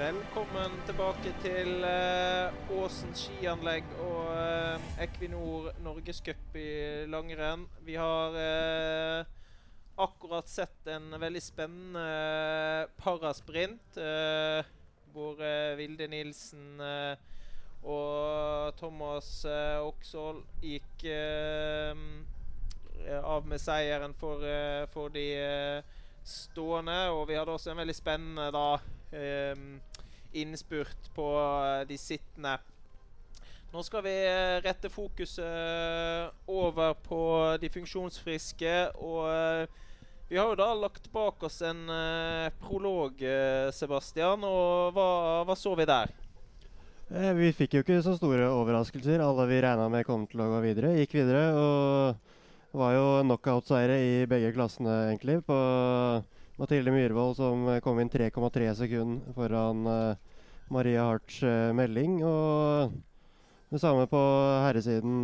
Velkommen tilbake til uh, Åsen skianlegg og uh, Equinor Norgescup i langrenn. Vi har uh, akkurat sett en veldig spennende parasprint. hvor Vilde Nilsen og Thomas Oksvold gikk av med seieren for, for de stående. Og vi hadde også en veldig spennende da innspurt på eh, de sittende. Nå skal vi eh, rette fokuset eh, over på de funksjonsfriske. Og vi har jo da lagt bak oss en prolog, Sebastian. Og hva, hva så vi der? Vi fikk jo ikke så store overraskelser. Alle vi regna med kom til å gå videre, gikk videre. Og var jo knockout-seire i begge klassene, egentlig. på Mathilde Myhrvold som eh, kom inn 3,3 sekunder foran uh, Maria Harts uh, melding. Og det samme på herresiden.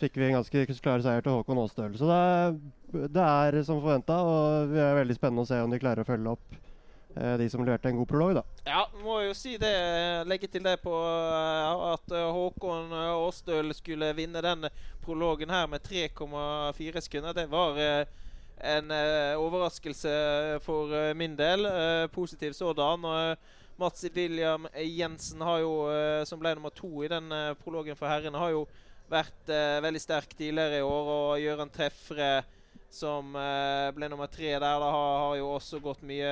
Fikk vi en ganske klar seier til Håkon Aastøl. Så det er, det er som forventa, og det er veldig spennende å se om de klarer å følge opp de som leverte en god prolog, da. Ja, må jo si det. Legge til det på at Håkon Aastøl skulle vinne den prologen her med 3,4 sekunder. Det var en uh, overraskelse for uh, min del. Uh, positiv sådan. Og Mats William Jensen, har jo, som ble nummer to i den prologen for herrene, har jo vært veldig sterk tidligere i år. Og Gøran Treffre, som ble nummer tre der, da, har, har jo også gått mye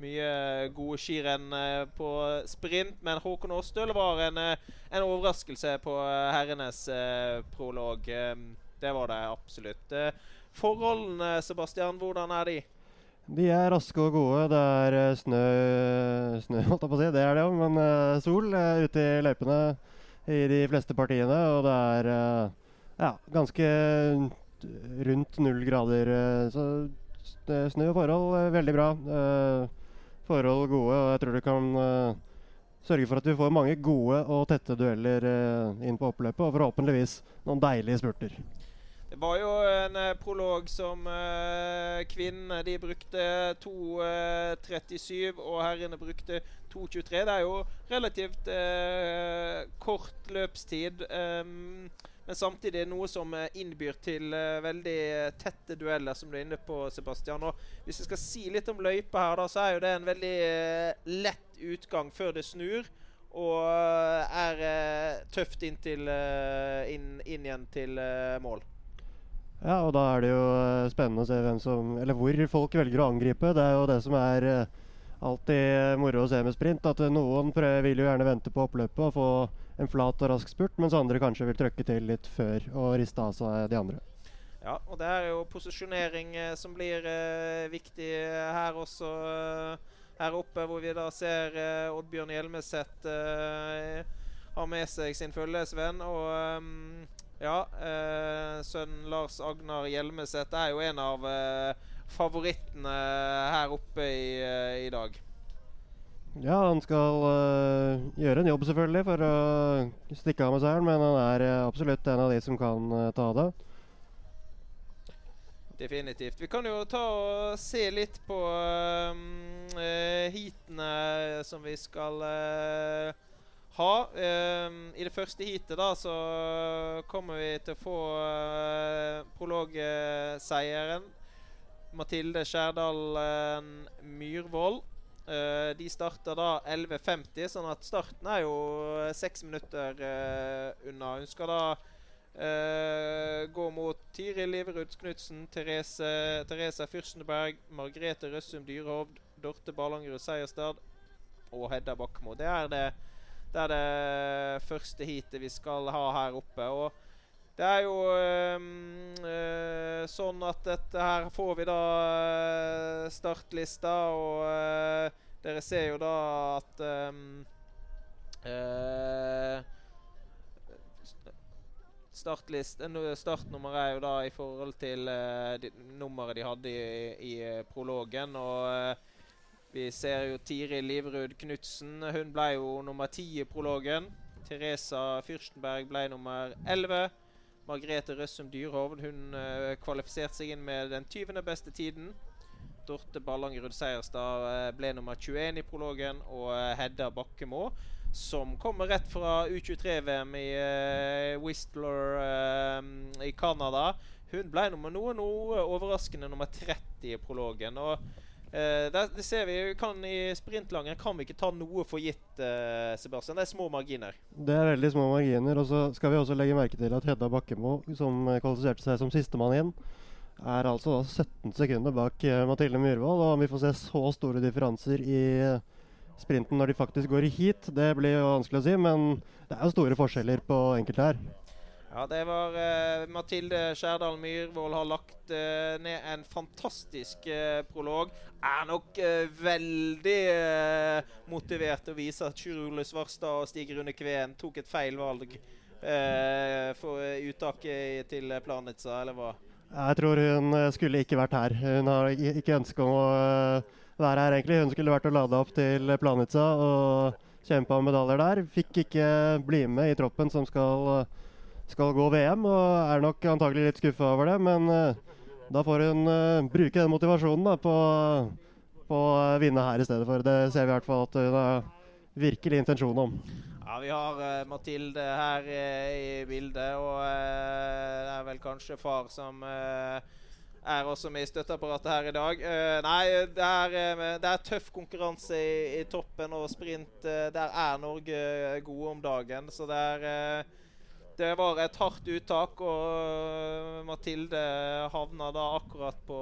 mye gode skirenn på sprint, men Håkon Aasdøl var en, en, overraskelse på herrenes prolog. Det var det absolutt. Forholdene, Sebastian, hvordan er de? De er raske og gode. Det er eh, snø Snø, holdt jeg på å si. Det er det jo, men uh, sol uh, ute i løypene i de fleste partiene. Og det er uh, ja, ganske rundt null grader. så snø og forhold veldig bra. forhold gode, og jeg tror du kan sørge for at vi får mange gode og tette dueller inn på oppløpet. Og forhåpentligvis noen deilige spurter. Det var jo en uh, prolog som uh, kvinnene de brukte 2.37, uh, og herrene brukte 2.23. Det er jo relativt uh, kort løpstid, um, men samtidig noe som innbyr til veldig tette dueller, som du er inne på, Sebastian. Og hvis jeg skal si litt om løypa her, da, så er jo det en veldig lett utgang før det snur. Og er tøft inn, til, inn, inn igjen til mål. Ja, og da er det jo eh, spennende å se hvem som, eller hvor folk velger å angripe. Det er jo det som er eh, alltid moro å se med sprint. At noen prøver, vil jo gjerne vente på oppløpet og få en flat og rask spurt, mens andre kanskje vil trøkke til litt før og riste av seg de andre. Ja, og det er jo posisjonering eh, som blir eh, viktig her også. Eh, her oppe, hvor vi da ser eh, Oddbjørn Hjelmeset har med seg sin følgesvenn. Og ja, eh, sønnen Lars Agnar Hjelmeset er jo en av eh, favorittene her oppe i, eh, i dag. Ja, han skal uh, gjøre en jobb selvfølgelig for å stikke av med seieren, men han er uh, absolutt en av de som kan uh, ta det. Definitivt. Vi kan jo ta og se litt på heatene som vi skal ha. Um, I det første heatet da så kommer vi til å få uh, prologseieren. Mathilde Skjærdal Myhrvold. Uh, de starter da 11.50, sånn at starten er jo seks minutter uh, unna. Hun skal da uh, gå mot Tiril Liverud Knutsen, Therese, Therese Fyrstenberg, Margrethe Røssum Dyrhovd, Dorte Ballangerud Seierstad og Hedda Bakkmo. Det er det det er det første heatet vi skal ha her oppe. Og det er jo øh, sånn at dette her får vi da øh, startlista, og øh, dere ser jo da at Startlist, startnummeret er jo da i forhold til de, nummeret de hadde i, i prologen. Og vi ser jo Tiril Livrud Knutsen. Hun ble jo nummer ti i prologen. Teresa Fyrstenberg ble nummer elleve. Margrethe Røssum Dyrhovd hun uh, kvalifiserte seg inn med den 20. beste tiden. Dorte Ballangerud Seierstad uh, ble nummer 21 i prologen, og Hedda Bakkemo, som kommer rett fra U23-VM i Whistler i Canada. Hun ble nummer noe, noe overraskende nummer 30 i prologen. og Uh, det, det, ser vi kan I sprintlanger kan vi ikke ta noe for gitt, uh, Sebastian. Det er små marginer. Det er veldig små marginer. Og så skal vi også legge merke til at Hedda Bakkemo, som kvalifiserte seg som sistemann igjen, er altså da 17 sekunder bak uh, Mathilde Myhrvold. Og om vi får se så store differanser i sprinten når de faktisk går i heat, det blir jo vanskelig å si. Men det er jo store forskjeller på enkelte her. Ja, det var uh, Mathilde Skjærdal Myhrvold har lagt uh, ned en fantastisk uh, prolog. Er nok veldig motivert til å vise at Sjur Svarstad og Stig Rune Kveen tok et feil valg for uttaket til Planica, eller hva? Jeg tror hun skulle ikke vært her. Hun har ikke ønske om å være her, egentlig. Hun skulle vært og lada opp til Planica og kjempa om medaljer der. Fikk ikke bli med i troppen som skal skal gå VM, og er nok antagelig litt skuffa over det. Men uh, da får hun uh, bruke den motivasjonen da, på, på å vinne her i stedet for. Det ser vi i hvert fall at hun har virkelig intensjon om. Ja, Vi har uh, Mathilde her i bildet, og det er vel kanskje far som er også med i støtteapparatet her i dag. Nei, det er, det er, tøff konkurranse i, i toppen og sprint. Der er Norge gode om dagen. Så det er det var et hardt uttak, og Mathilde havna da akkurat på,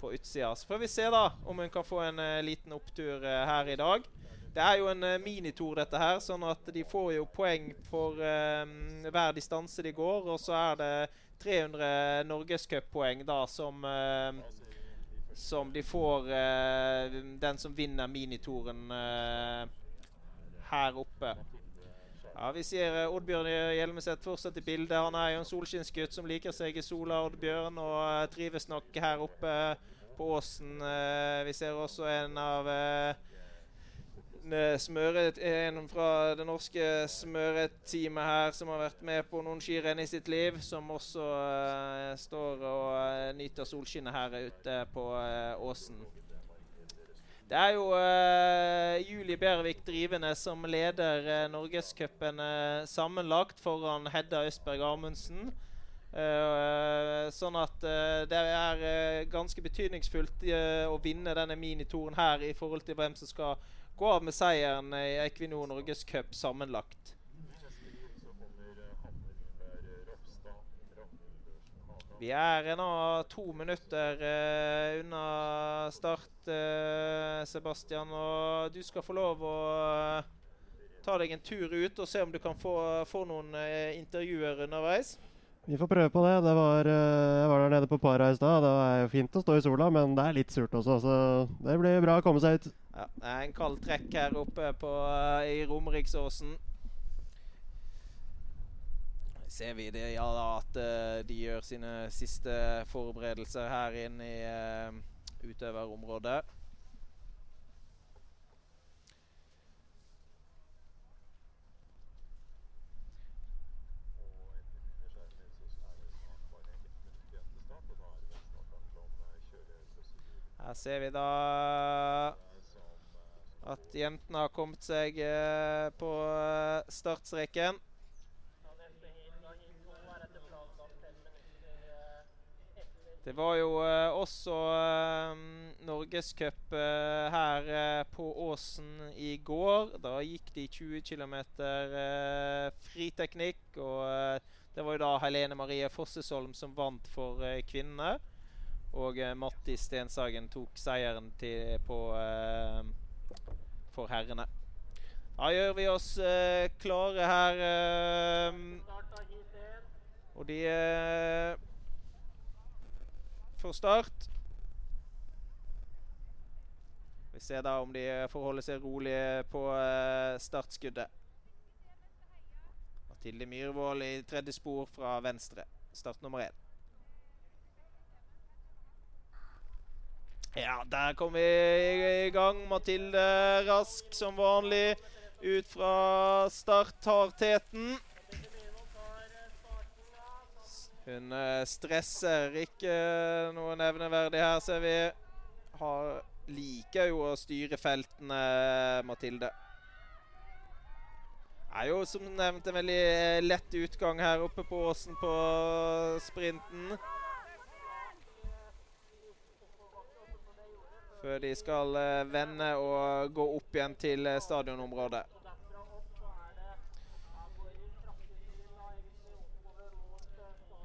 på utsida. Så får vi se da om hun kan få en uh, liten opptur uh, her i dag. Det er jo en uh, minitor, dette her, sånn at de får jo poeng for hver distanse de går. Og så er det 300 norgescuppoeng da som som de får den som vinner minitoren her oppe. Ja, Vi ser uh, Oddbjørn Hjelmeset fortsatt i bildet. Han er jo en solskinnsgutt som liker seg i sola, Oddbjørn, og uh, trives nok her oppe på åsen. Uh, vi ser også en av smøret, en fra det norske smøreteamet her som har vært med på noen skirenn i sitt liv, som også står og nyter solskinnet her ute på åsen. Det er jo uh, Julie Bærevik drivende som leder uh, Norgescupen uh, sammenlagt foran Hedda Østberg Amundsen. Uh, sånn at det er ganske betydningsfullt å vinne denne minitoren her i forhold til hvem som skal gå av med seieren i Equinor Norgescup sammenlagt. Vi er nå to minutter uh, unna start, uh, Sebastian. Og du skal få lov å uh, ta deg en tur ut og se om du kan få, få noen intervjuer underveis. Vi får prøve på det. det var, jeg var der nede på Para i stad. Det er fint å stå i sola, men det er litt surt også, så det blir bra å komme seg ut. Ja, det er en kald trekk her oppe på, i Romeriksåsen ser vi det, ja, da, at uh, de gjør sine siste forberedelser her inne i uh, utøverområdet. Her ser vi da at jentene har kommet seg uh, på startstreken. Det var jo uh, også uh, norgescup uh, her uh, på Åsen i går. Da gikk de 20 km uh, friteknikk. Og det var jo da Helene Marie Fossesholm som vant for kvinnene. Og Matti Stenshagen tok seieren til, på, for herrene. Da gjør vi oss klare her. og de for start. Vi ser da om de forholder seg rolig på uh, startskuddet. Mathilde Myhrvold i tredje spor fra venstre. Start nummer én. Ja, der kom vi i gang. Mathilde rask som vanlig ut fra start. Tar teten. Hun eh, stresser ikke noe nevneverdig her, ser vi. Har, liker jo å styre feltene, Mathilde. Er jo som nevnt en veldig eh, lett utgang her oppe på åsen på sprinten. Før de skal eh, vende og gå opp igjen til stadionområdet.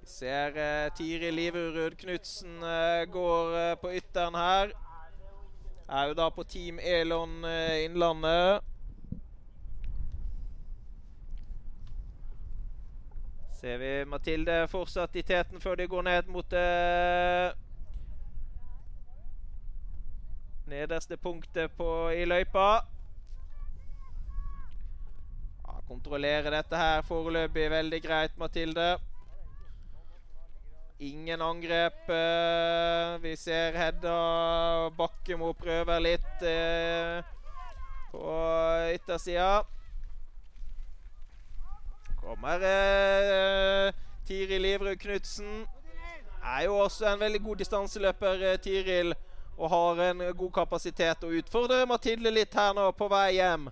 Vi ser eh, Tiri Liverud Knutsen eh, går eh, på ytteren her. Er jo da på Team Elon Innlandet. Ser vi Mathilde fortsatt i teten før de går ned mot det nederste punktet på, i løypa. Ja, kontrollere dette her foreløpig veldig greit, Mathilde. Ingen angrep. Eh, vi ser Hedda Bakkemo prøver litt eh, på yttersida. Kommer eh, Tiril Livrud Knutsen. Er jo også en veldig god distanseløper, Tiril. Og har en god kapasitet og utfordrer Mathilde litt her nå på vei hjem.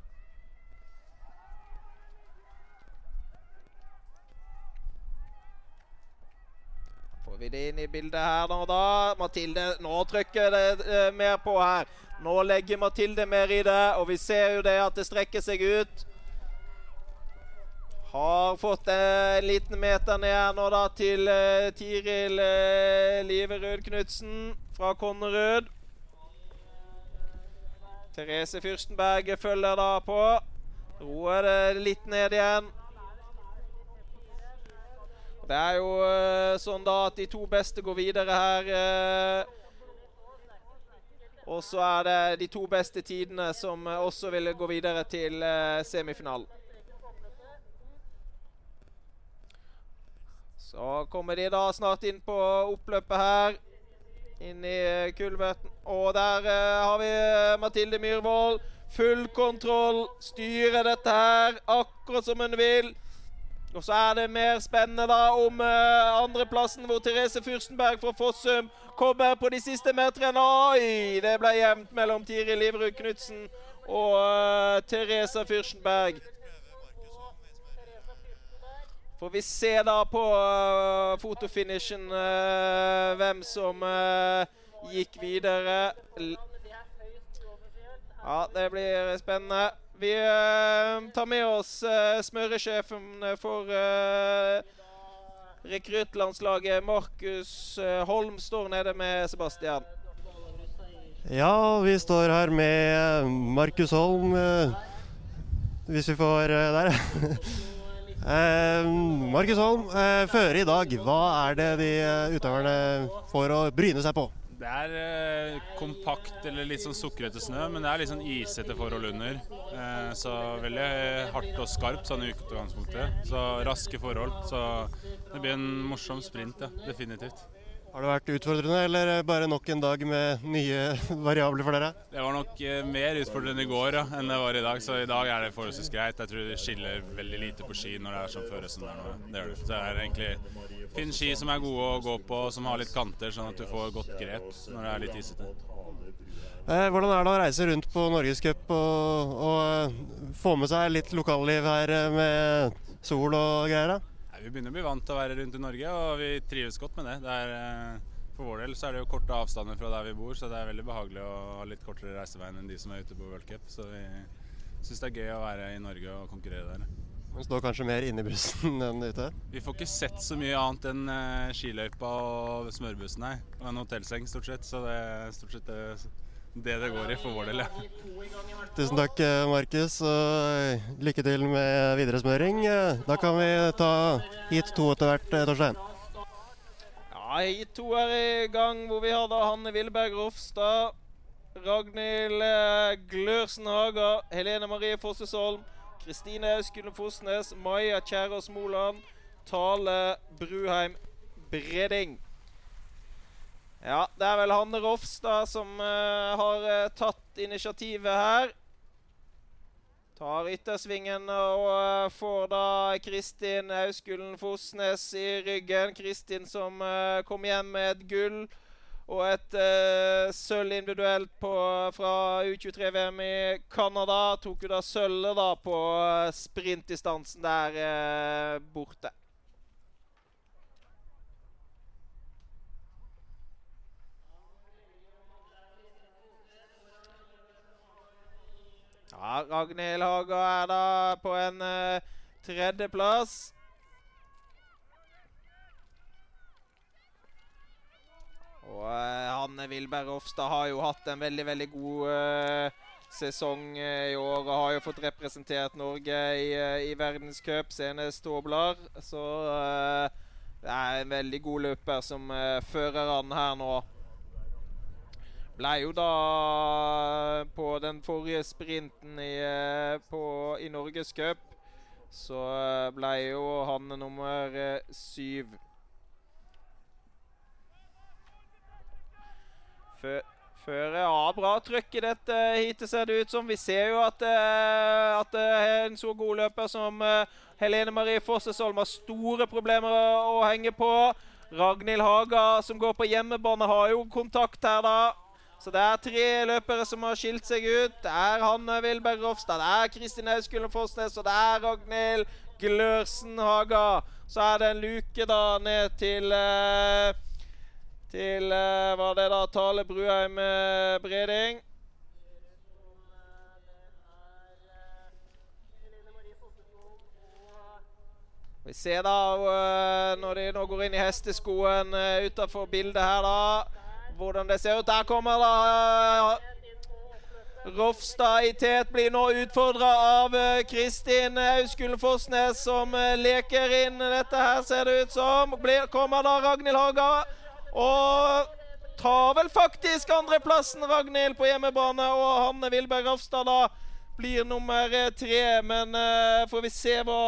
Vi det inn i bildet her nå, da. Mathilde Nå trykker det eh, mer på her. Nå legger Mathilde mer i det, og vi ser jo det at det strekker seg ut. Har fått en liten meter ned nå da til eh, Tiril uh, Liverud Knutsen fra Konnerud. Therese Fyrstenberg følger da på. Roer det litt ned igjen. Det er jo uh, sånn da at de to beste går videre her. og så er det de to beste tidene som også vil gå videre til semifinalen. Så kommer de da snart inn på oppløpet her. Inn i kulverten. Og der har vi Mathilde Myhrvold. Full kontroll. Styrer dette her akkurat som hun vil. Og så er det mer spennende da om uh, andreplassen, hvor Therese Fyrstenberg fra Fossum kommer på de siste meterne. Oi! Det ble jevnt mellom Tiril Livrud Knutsen og uh, Therese Fyrstenberg. Får vi se da på uh, fotofinishen uh, hvem som gikk videre. Ja, det blir spennende. Vi tar med oss smøresjefen for rekruttlandslaget, Markus Holm, står nede med Sebastian. Ja, vi står her med Markus Holm. Hvis vi får der. Eh, Markus Holm, eh, føre i dag, hva er det de eh, utøverne får å bryne seg på? Det er eh, kompakt eller litt sånn sukrete snø, men det er litt sånn isete forhold under. Eh, så veldig hardt og skarpt sånn i utgangspunktet. Så raske forhold. Så det blir en morsom sprint, ja. Definitivt. Har det vært utfordrende, eller bare nok en dag med nye variabler for dere? Det var nok eh, mer utfordrende i går ja, enn det var i dag, så i dag er det forholdsvis greit. Jeg tror det skiller veldig lite på ski når det er sånn føre som det er nå. Det gjør det. Så det er egentlig finn ski som er gode å gå på, som har litt kanter, sånn at du får godt grep når det er litt isete. Eh, hvordan er det å reise rundt på Norgescup og, og eh, få med seg litt lokalliv her med sol og greier? da? Vi begynner å bli vant til å være rundt i Norge, og vi trives godt med det. det er, eh, for vår del så er det jo korte avstander fra der vi bor, så det er veldig behagelig å ha litt kortere reisevei enn de som er ute på World Cup. Så vi syns det er gøy å være i Norge og konkurrere der. Men står kanskje mer inne i bussen enn ute? Vi får ikke sett så mye annet enn uh, skiløypa og smørbussen her. Og en hotellseng, stort sett. Så det er stort sett det det det går i for vår del. Ja. Tusen takk, eh, Markus. Og eh, lykke til med videre smøring. Eh, da kan vi ta hit to etter hvert, Torstein. Ja, hit to er i gang, hvor vi har da Hanne Willberg Rofstad. Ragnhild Glørsen Haga, Helene Marie Fossesholm, Kristine Auskulle Fosnes, Maja Kjærås Moland, Tale Bruheim Breding. Ja, det er vel Hanne Rofstad som uh, har uh, tatt initiativet her. Tar yttersvingen og uh, får da Kristin Auskullen Fosnes i ryggen. Kristin som kom hjem med et gull og et uh, sølv individuelt på, fra U23-VM i Canada. Tok jo da sølvet da på sprintdistansen der borte. Ja, Ragnhild Haga er da på en uh, tredjeplass. Og uh, Hanne Wilberg Ofstad har jo hatt en veldig, veldig god uh, sesong i år. Og har jo fått representert Norge i, i verdenscup, senest Tobler. Så det er en veldig god løper som fører an her nå ble jo da på den forrige sprinten i, eh, på, i Norgescup så eh, ble jo han nummer eh, syv. Før ja, bra trøkk i dette heatet, ser det ut som. Vi ser jo at, at en så god løper som Helene Marie Fossesholm har store problemer å henge på. Ragnhild Haga, som går på hjemmebane, har jo kontakt her, da. Så det er tre løpere som har skilt seg ut. Det er Hanne Wilberg Rofstad, det er Kristin Hauskullen Fossnes og det er Ragnhild Glørsen Haga. Så er det en luke da ned til uh, Til uh, Var det da Tale Bruheim uh, Breding? Vi ser da når de nå går inn i hesteskoen utafor bildet her, da hvordan det ser ut. Der kommer da Rofstad i tet blir nå utfordra av eh, Kristin Auskulen Fossnes, som eh, leker inn dette her, ser det ut som. Blir, kommer da Ragnhild Haga og tar vel faktisk andreplassen, Ragnhild, på hjemmebane. Og Hanne Wilberg Rafstad da blir nummer eh, tre. Men uh, får vi se hva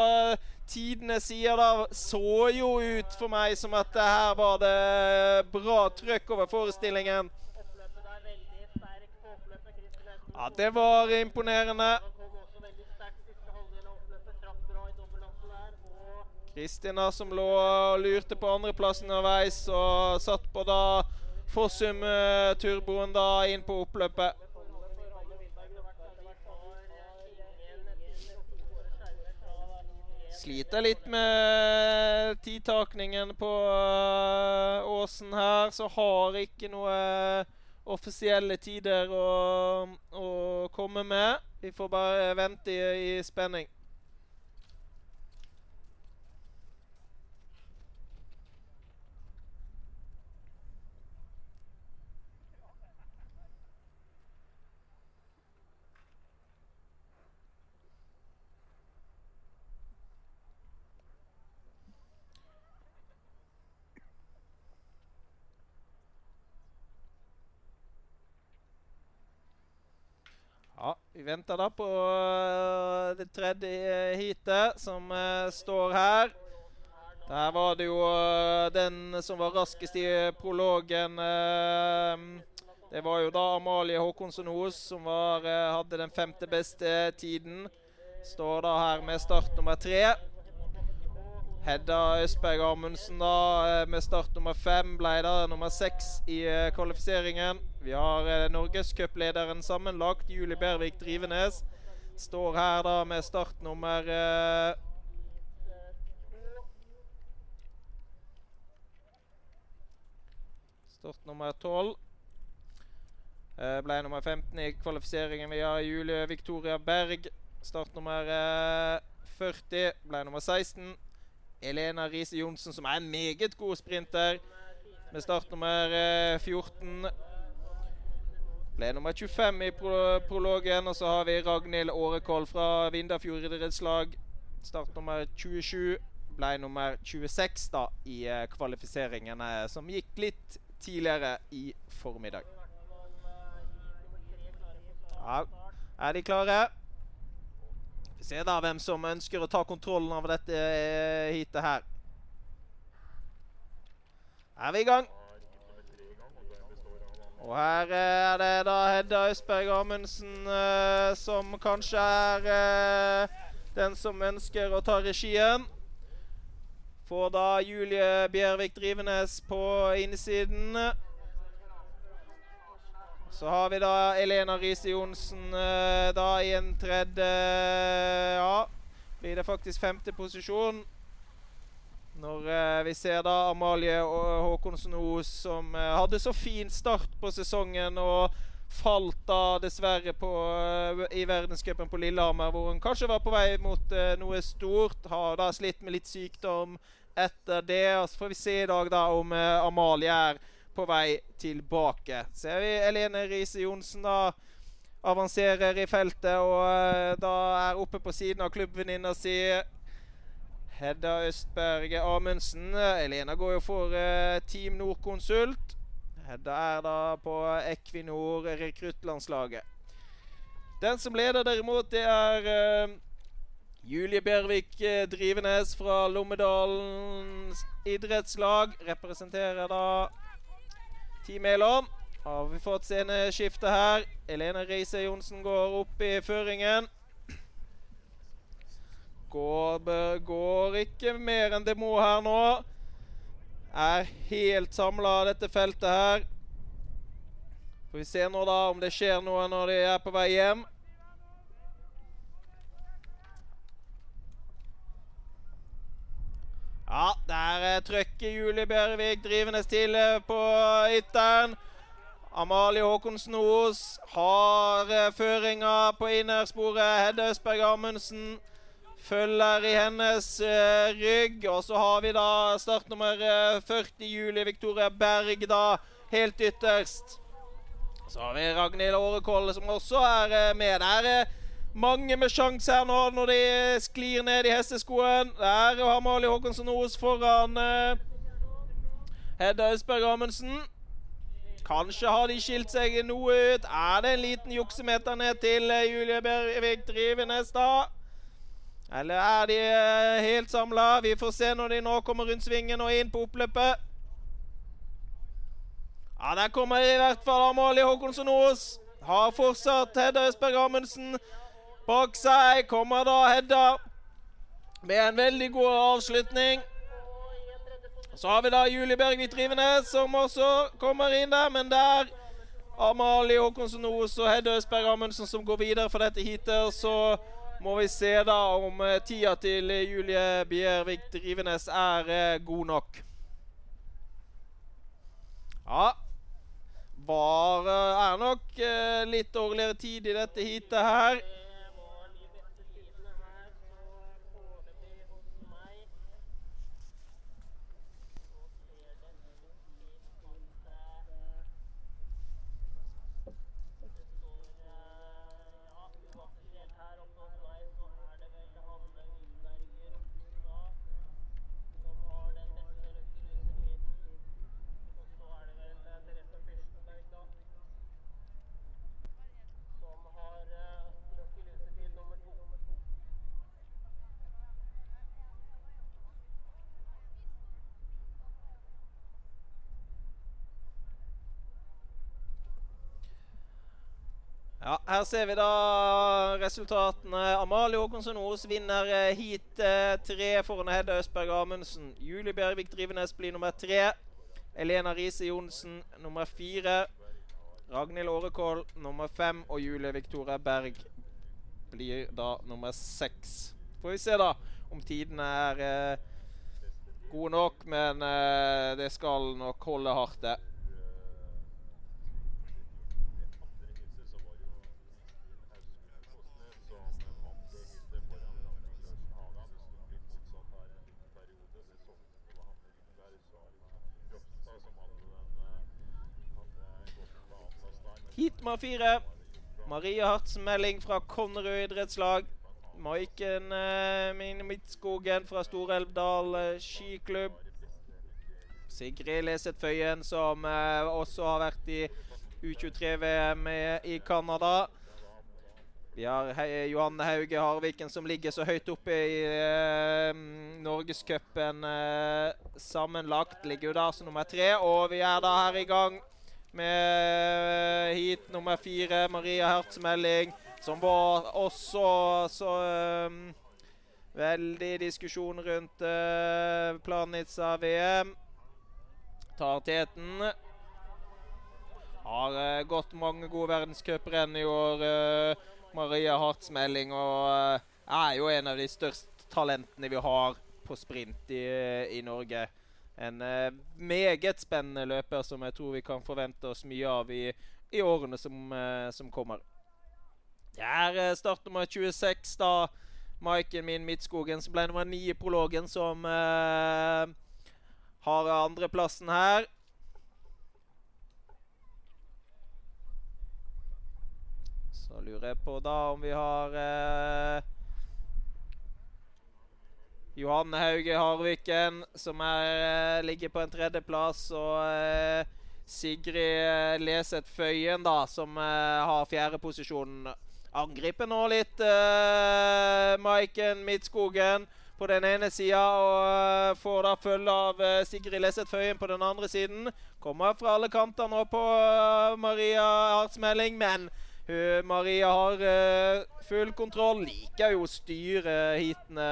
tidene sier da, så jo ut for meg som at her var det bra trøkk over forestillingen. Ja, det var imponerende. Kristina som lå og lurte på andreplassen underveis og satt på da Fossum-turboen da inn på oppløpet. sliter litt med tidtakningen på uh, Åsen her. Så har ikke noe offisielle tider å, å komme med. Vi får bare vente i, i spenning. Vi venter da på uh, det tredje heatet, som uh, står her. Der var det jo uh, den som var raskest i prologen. det var jo da Amalie Håkonsen Os som var, hadde den femte beste tiden. Står da her med start nummer tre. Hedda Østberg Amundsen da eh, med start nummer fem ble da nummer seks i eh, kvalifiseringen. Vi har eh, norgescuplederen sammenlagt, Julie Bervik Drivenes. Står her da med startnummer... Startnummer eh, Start nummer. Eh, ble nummer 15 i kvalifiseringen. via Julie Victoria Berg. Startnummer eh, 40 ble nummer 16. Elena Riise Johnsen, som er en meget god sprinter, med startnummer 14. Eh, Ble nummer 25 i pro prologen. Og så har vi Ragnhild Årekoll fra Vindafjord idrettslag. Startnummer 27. Ble nummer 26 da i uh, kvalifiseringene, som gikk litt tidligere i formiddag. Ja, er de klare? Vi ser da hvem som ønsker å ta kontrollen av dette eh, heatet her. Er vi i gang? Og her er det da Hedda Østberg Amundsen eh, som kanskje er eh, den som ønsker å ta regien. Får da Julie Bjervik Drivenes på innsiden. Så har vi da Elena Riise Johnsen eh, da i en tredje Ja, blir det faktisk femte posisjon. Når eh, vi ser da Amalie og Håkonsen Os som eh, hadde så fin start på sesongen og falt da dessverre på, eh, i verdenscupen på Lillehammer, hvor hun kanskje var på vei mot eh, noe stort. Har da slitt med litt sykdom etter det. Og så får vi se i dag da om eh, Amalie er på vei tilbake. Ser vi Elene Riise Johnsen da avanserer i feltet og eh, da er oppe på siden av klubbvenninna si. Hedda Østberget Amundsen. Elena går jo for eh, Team Nordkonsult. Hedda er da på Equinor rekruttlandslaget. Den som leder derimot, det er eh, Julie Bjervik eh, Drivenes fra Lommedalens idrettslag. Representerer da Team Elon. Har vi fått sceneskifte her. Elene Riise Johnsen går opp i føringen. Går, går ikke mer enn det må her nå. Er helt samla, dette feltet her. Får vi se nå da om det skjer noe når de er på vei hjem. Ja, der er trøkket Julie Bjørvik drivende til eh, på ytteren. Amalie Håkonsen Os har eh, føringa på innersporet. Hedde Østberg Amundsen følger i hennes eh, rygg. Og så har vi da startnummer eh, 40, Julie Victoria Berg, da helt ytterst. Så har vi Ragnhild Årekoll, som også er eh, med. Det er eh, mange med sjanse her nå når de eh, sklir ned i hesteskoen. Der har Mali Håkonsen Os foran eh, Hedda Østberg Amundsen. Kanskje har de skilt seg noe ut. Er det en liten juksemeter ned til eh, Julie Bjervik Drivenes, da? Eller er de eh, helt samla? Vi får se når de nå kommer rundt svingen og inn på oppløpet. Ja, Der kommer i hvert fall Amalie Håkonsen Aas. Har fortsatt Hedda Østberg Amundsen bak seg. Kommer da Hedda med en veldig god avslutning. Så har vi da Julie Bergvik Drivenes, som også kommer inn der. Men der er Amalie Håkonsen Aas og Hedda Østberg Amundsen som går videre for dette heatet. Så må vi se da om eh, tida til Julie Bjervik Drivenes er eh, god nok. Ja. Var eh, er nok litt dårligere tid i dette heatet her. Ja, Her ser vi da resultatene. Amalie Håkonsen Aas vinner eh, heat eh, tre foran Hedda Østberg Amundsen. Julie Bjervik Drivenes blir nummer tre. Elena Riise Johnsen nummer fire. Ragnhild Årekål nummer fem. Og Julie Victoria Berg blir da nummer seks. Får vi se da om tidene er eh, gode nok, men eh, det skal nok holde hardt, det. Heat nummer fire. Maria Hartsen melding fra Konnerud idrettslag. Maiken eh, Midtskogen fra Storelvdal eh, skiklubb. Sigrid Leset Føyen, som eh, også har vært i U23-VM i Canada. Vi har He Johanne Hauge Harviken som ligger så høyt oppe i eh, Norgescupen eh, sammenlagt. Ligger jo der som nummer tre. Og vi er da her i gang med heat nummer fire, Maria Hertzmelding, som var også så um, veldig diskusjon rundt uh, Planica VM. Tar teten. Har uh, gått mange gode verdenscuprenn i år, uh, Maria Hartzmelding, og er jo en av de største talentene vi har på sprint i, i Norge. En uh, meget spennende løper som jeg tror vi kan forvente oss mye av i, i årene som, uh, som, kommer. Det er uh, start nummer 26, da. Maiken min Midtskogen, som ble nummer 9 i prologen, som har andreplassen her. Så lurer jeg på da om vi har Johanne Hauge Harviken, som er, eh, ligger på en tredjeplass. Og eh, Sigrid eh, Leseth Føyen, da, som eh, har fjerdeposisjonen. Angriper nå litt eh, Maiken Midtskogen på den ene sida og eh, får da følge av Sigrid Leseth Føyen på den andre siden. Kommer fra alle kanter nå på Maria Artsmelding, men hun, Maria har full kontroll. Liker jo å styre heatene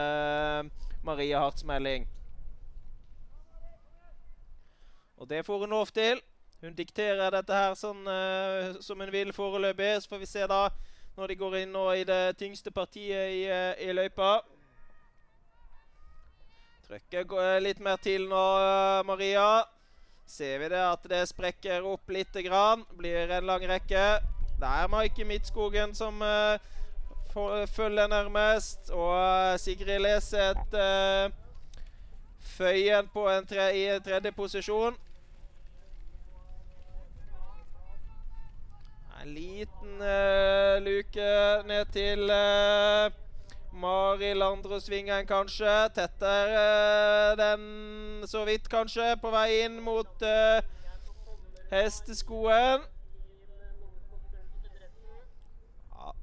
Maria Hartsmelding. Og det får hun lov til. Hun dikterer dette her sånn uh, som hun vil foreløpig. Så får vi se da når de går inn nå i det tyngste partiet i, uh, i løypa. Trykker litt mer til nå, uh, Maria. Ser vi det at det sprekker opp litt. Grann. Blir en lang rekke. Det er Maike Midtskogen som uh, følger nærmest. Og Sigrid Leseth uh, Føyen på en tre, i tredje posisjon. En liten uh, luke ned til uh, Mari Landrosvingen, kanskje. Tetter uh, den så vidt, kanskje, på vei inn mot hesteskoen.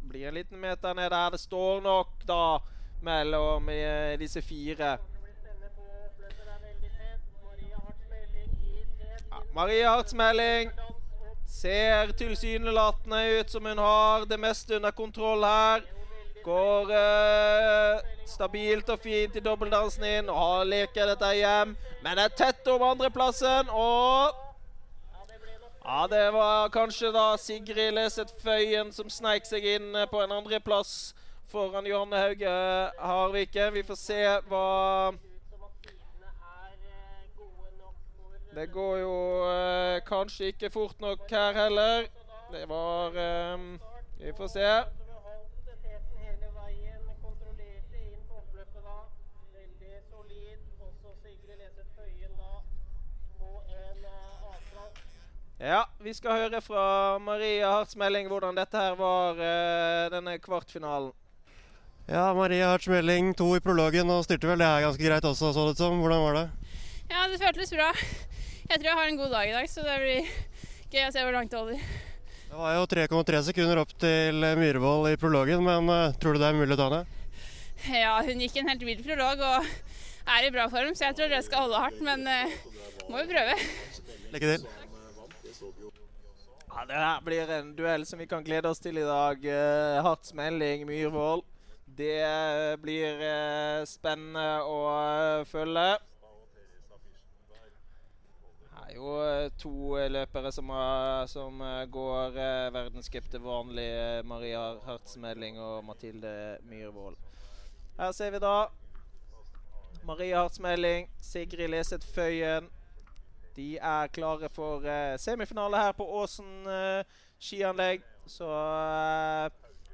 Blir en liten meter ned der. Det står nok da mellom eh, disse fire. Ja, Maria Hartsmelding ser tilsynelatende ut som hun har det meste under kontroll her. Går eh, stabilt og fint i dobbeltdansen inn og leker dette hjem. Men det er tett om andreplassen. Og ja, det var kanskje da Sigrid Leseth Føyen som sneik seg inn på en andreplass foran Johanne Hauge Harvike. Vi får se hva Det går jo eh, kanskje ikke fort nok her heller. Det var eh, Vi får se. Ja, vi skal høre fra Maria Hartsmelding hvordan dette her var, uh, denne kvartfinalen. Ja, Maria Hartsmelding, to i prologen og styrte vel det er ganske greit også, så det som. Hvordan var det? Ja, det føltes bra. Jeg tror jeg har en god dag i dag, så det blir gøy å se hvor langt det holder. Det var jo 3,3 sekunder opp til Myhrvold i prologen, men uh, tror du det er mulig å ta ned? Ja, hun gikk en helt vill prolog og er i bra form, så jeg tror det skal holde hardt. Men uh, må jo prøve. Lykke til. Det her blir en duell som vi kan glede oss til i dag. Uh, Hardt smelling, Myhrvold. Det blir uh, spennende å uh, følge. Det er jo to løpere som, som går verdenscup til vanlig. Maria Hartsmelding og Mathilde Myhrvold. Her ser vi da Maria Hartsmelding, Sigrid Leseth Føyen, de er klare for uh, semifinale her på Åsen uh, skianlegg. Så uh,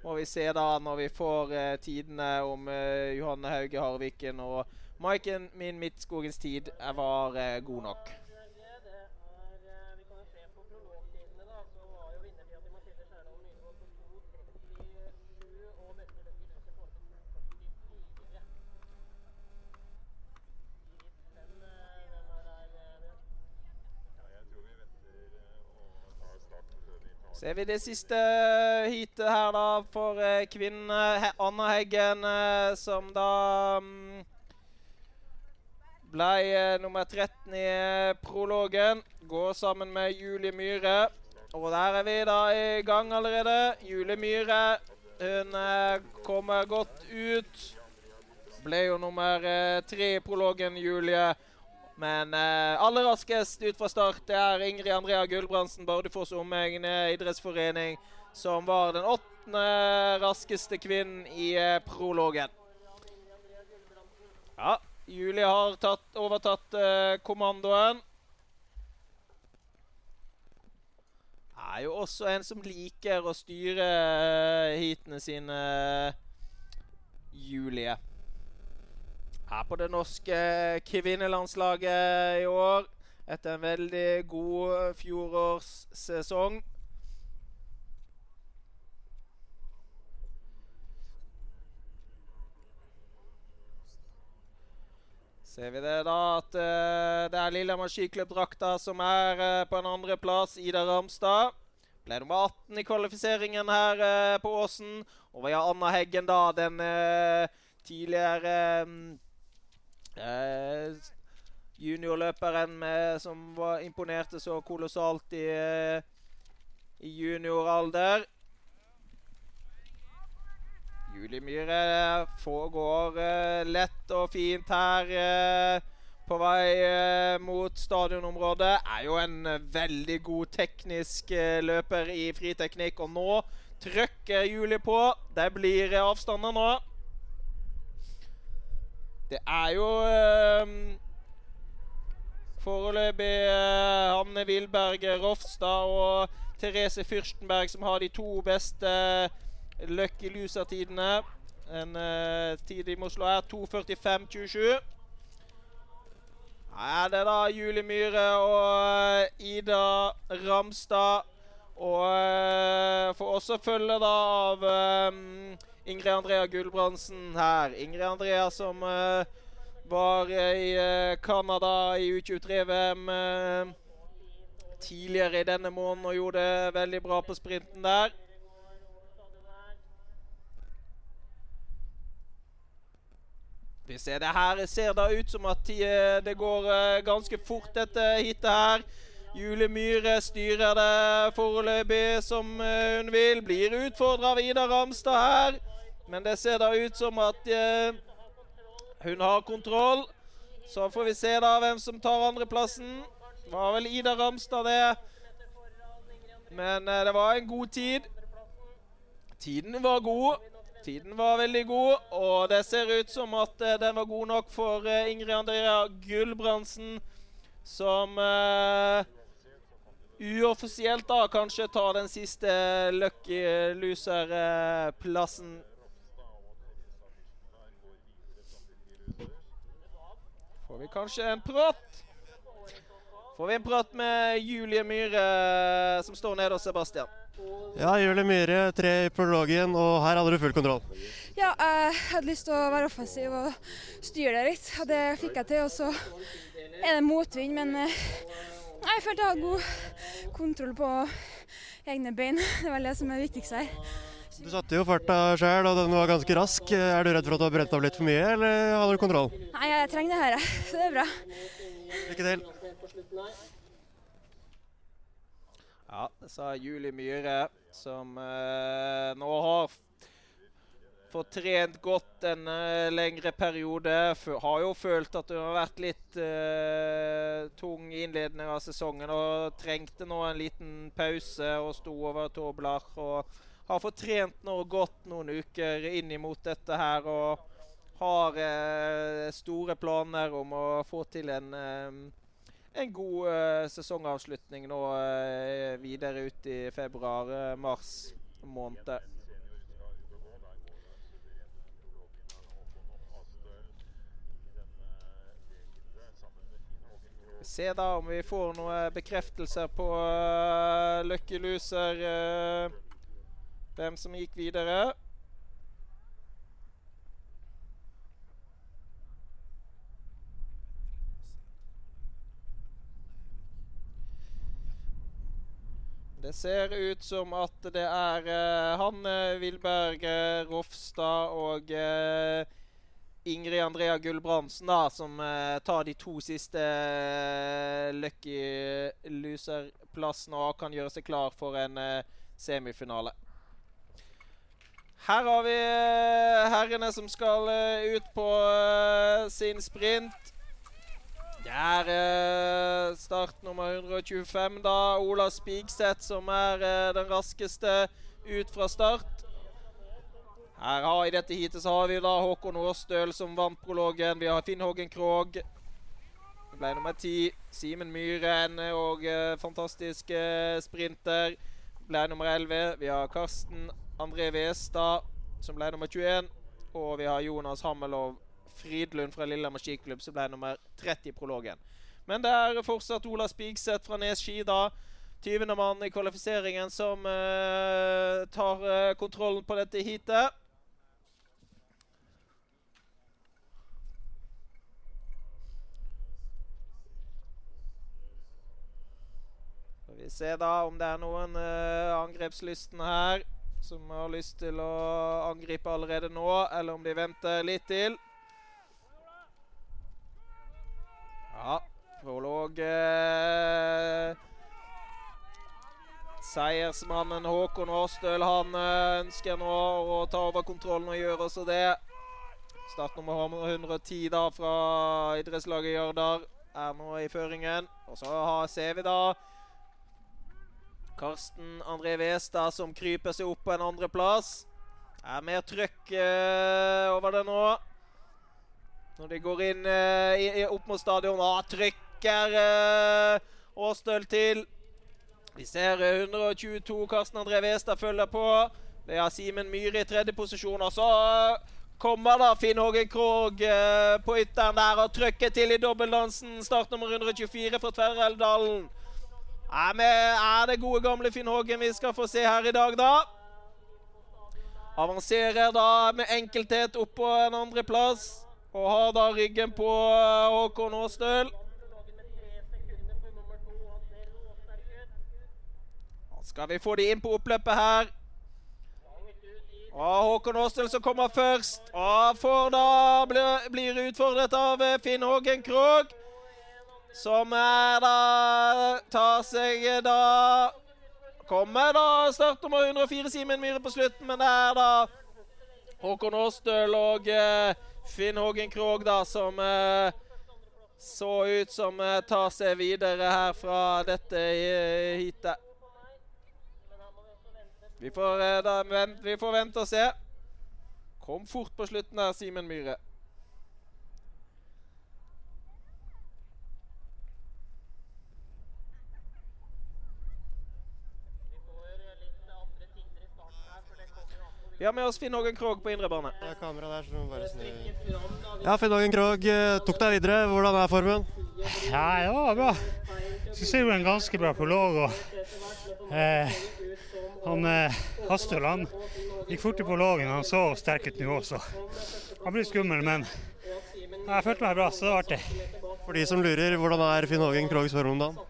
må vi se da når vi får tidene om Johanne Hauge Harviken og Maiken min Midtskogens tid var god nok. Ser vi det siste heatet her, da, for eh, kvinnene. Anna Heggen, eh, som da um, ble eh, nummer 13 i eh, prologen. Går sammen med Julie Myhre. Og der er vi da i gang allerede. Julie Myhre hun eh, kommer godt ut. Ble jo nummer eh, tre i prologen, Julie. Men eh, aller raskest ut fra start det er Ingrid Andrea Gulbrandsen, Bardufoss omegn eh, idrettsforening, som var den åttende raskeste kvinnen i eh, prologen. Ja, Julie har tatt, overtatt eh, kommandoen. Er jo også en som liker å styre eh, heatene sine, Julie er på det norske kvinnelandslaget i år. Etter en veldig god fjorårssesong. Ser vi det da at uh, det er Lillehammer skiklubbdrakta som er uh, på en andreplass. Ida Ramstad. Ble nummer 18 i kvalifiseringen her uh, på Åsen. Og vi har Anna Heggen, da, den tidligere um, Eh, juniorløperen med, som var, imponerte så kolossalt i, i junioralder. Julie Myhre foregår eh, lett og fint her eh, på vei eh, mot stadionområdet. Er jo en veldig god teknisk eh, løper i friteknikk, og nå trykker Julie på. Det blir avstander nå. Det er jo eh, foreløpig eh, Hanne Wilberg Rofstad og Therese Fyrstenberg som har de to beste Lucky Loser-tidene. En eh, tid i Oslo er 2.45,27. Her er det da Julie Myhre og Ida Ramstad. Og uh, får også følge da av um, Ingrid Andrea Gulbrandsen her. Ingrid Andrea som uh, var i uh, i U23-VM uh, tidligere i denne måneden og gjorde det veldig bra på sprinten der. Vi ser det her ser da ut som at det går ganske fort, dette heatet her. Julie Myhre styrer det foreløpig som hun vil. Blir utfordra av Ida Ramstad her. Men det ser da ut som at eh, hun har kontroll. Så får vi se da hvem som tar andreplassen. Det var vel Ida Ramstad, det. Men eh, det var en god tid. Tiden var god. Tiden var veldig god, og det ser ut som at eh, den var god nok for eh, Ingrid Andrea Gulbrandsen, som eh, uoffisielt da kanskje tar den siste lucky loser-plassen. Får vi kanskje en prat? Får vi en prat med Julie Myhre, som står nede hos Sebastian. Ja, Julie Myhre, tre i prologen, og her hadde du full kontroll. Ja, jeg hadde lyst til å være offensiv og styre det litt. Og det fikk jeg til. Og så er det motvind, men eh, jeg følte jeg hadde god kontroll på egne bein. Det er vel det som er viktigst her. Du satte jo farta sjøl, og den var ganske rask. Er du redd for at du har brent av litt for mye, eller hadde du kontroll? Nei, jeg trenger det her, jeg. Så det er bra. Lykke til. Ja, det sa Julie Myhre, som eh, nå har fått trent godt en uh, lengre periode. F har jo følt at hun har vært litt uh, tung i innledningen av sesongen og trengte nå en liten pause og sto over tobler. og har fått trent nå gått noen uker inn imot dette her og har eh, store planer om å få til en, eh, en god eh, sesongavslutning nå eh, videre ut i februar-mars måned. Se da om vi får noen bekreftelser på uh, Lucky Loser. Uh, hvem som gikk videre. Det ser ut som at det er uh, Hanne Wilberg uh, Rofstad og uh, Ingrid Andrea Gulbrandsen, da, som eh, tar de to siste eh, lucky loser-plassene og kan gjøre seg klar for en eh, semifinale. Her har vi eh, herrene som skal eh, ut på eh, sin sprint. Det er start nummer 125, da. Ola Spigseth som er den raskeste ut fra start. Her har I dette heatet har vi da Håkon Årstøl som vant prologen. Vi har Finn Hågen Krogh. Det ble nummer ti. Simen Myhren og fantastisk sprinter ble nummer 11. Vi har Karsten André Westad som ble nummer 21. Og vi har Jonas Hammelov Fridlund fra Lillehammer skiklubb som ble nummer 30 i prologen. Men det er fortsatt Ola Spigseth fra Nes ski da. 20. mann i kvalifiseringen som uh, tar uh, kontrollen på dette heatet. Skal vi se da om det er noen uh, angrepslysten her som har lyst til å angripe allerede nå, eller om de venter litt til. Ja, prolog eh, Seiersmannen Håkon Årstøl han eh, ønsker nå å ta over kontrollen og gjøre også det. Startnummer 110 da fra idrettslaget Jardar er nå i føringen. Og så ser vi da Karsten André Westad som kryper seg opp på en andreplass. Er mer trøkk eh, over det nå. Når de går inn eh, i, i, opp mot stadion. Ah, trykker eh, Åstøl til. Vi ser eh, 122. Karsten André Westad følger på. Det er Simen Myhre i tredje posisjon. Og så kommer da Finn Hågen Krogh på ytteren der og trykker til i dobbeltdansen. Startnummer 124 fra Tverreldalen. Er, det gode, gamle Finn Hågen vi skal få se her i dag, da? Avanserer da med enkelthet opp på en andreplass. Og har da ryggen på Håkon Aastøl. Skal vi få de inn på oppløpet her? Og Håkon Aastøl som kommer først. Og får da blir, utfordret av Finn Hågen Krogh. Som er da tar seg da Kommer da startnummer 104 Simen Myhre på slutten, men det er da Håkon Åstøl og eh, Finn Hågen Krogh da som eh, så ut som eh, tar seg videre her fra dette heatet. Vi får, da, vent, vi får vente og se. Kom fort på slutten her, Simen Myhre. Vi har med oss Finn Hågen Krogh på indre bane. Det er kamera der, så du må bare snu. Ja, Finn Hågen Krogh eh, tok deg videre. Hvordan er formen? Ja, det var bra. Syns jeg var en ganske bra prolog. Og, eh, han eh, Hastøl han gikk fort i prologen. Han så sterk ut nå også. Han blir skummel, men jeg følte meg bra, så det var artig. For de som lurer, hvordan er Finn Hågen Kroghs form om dagen?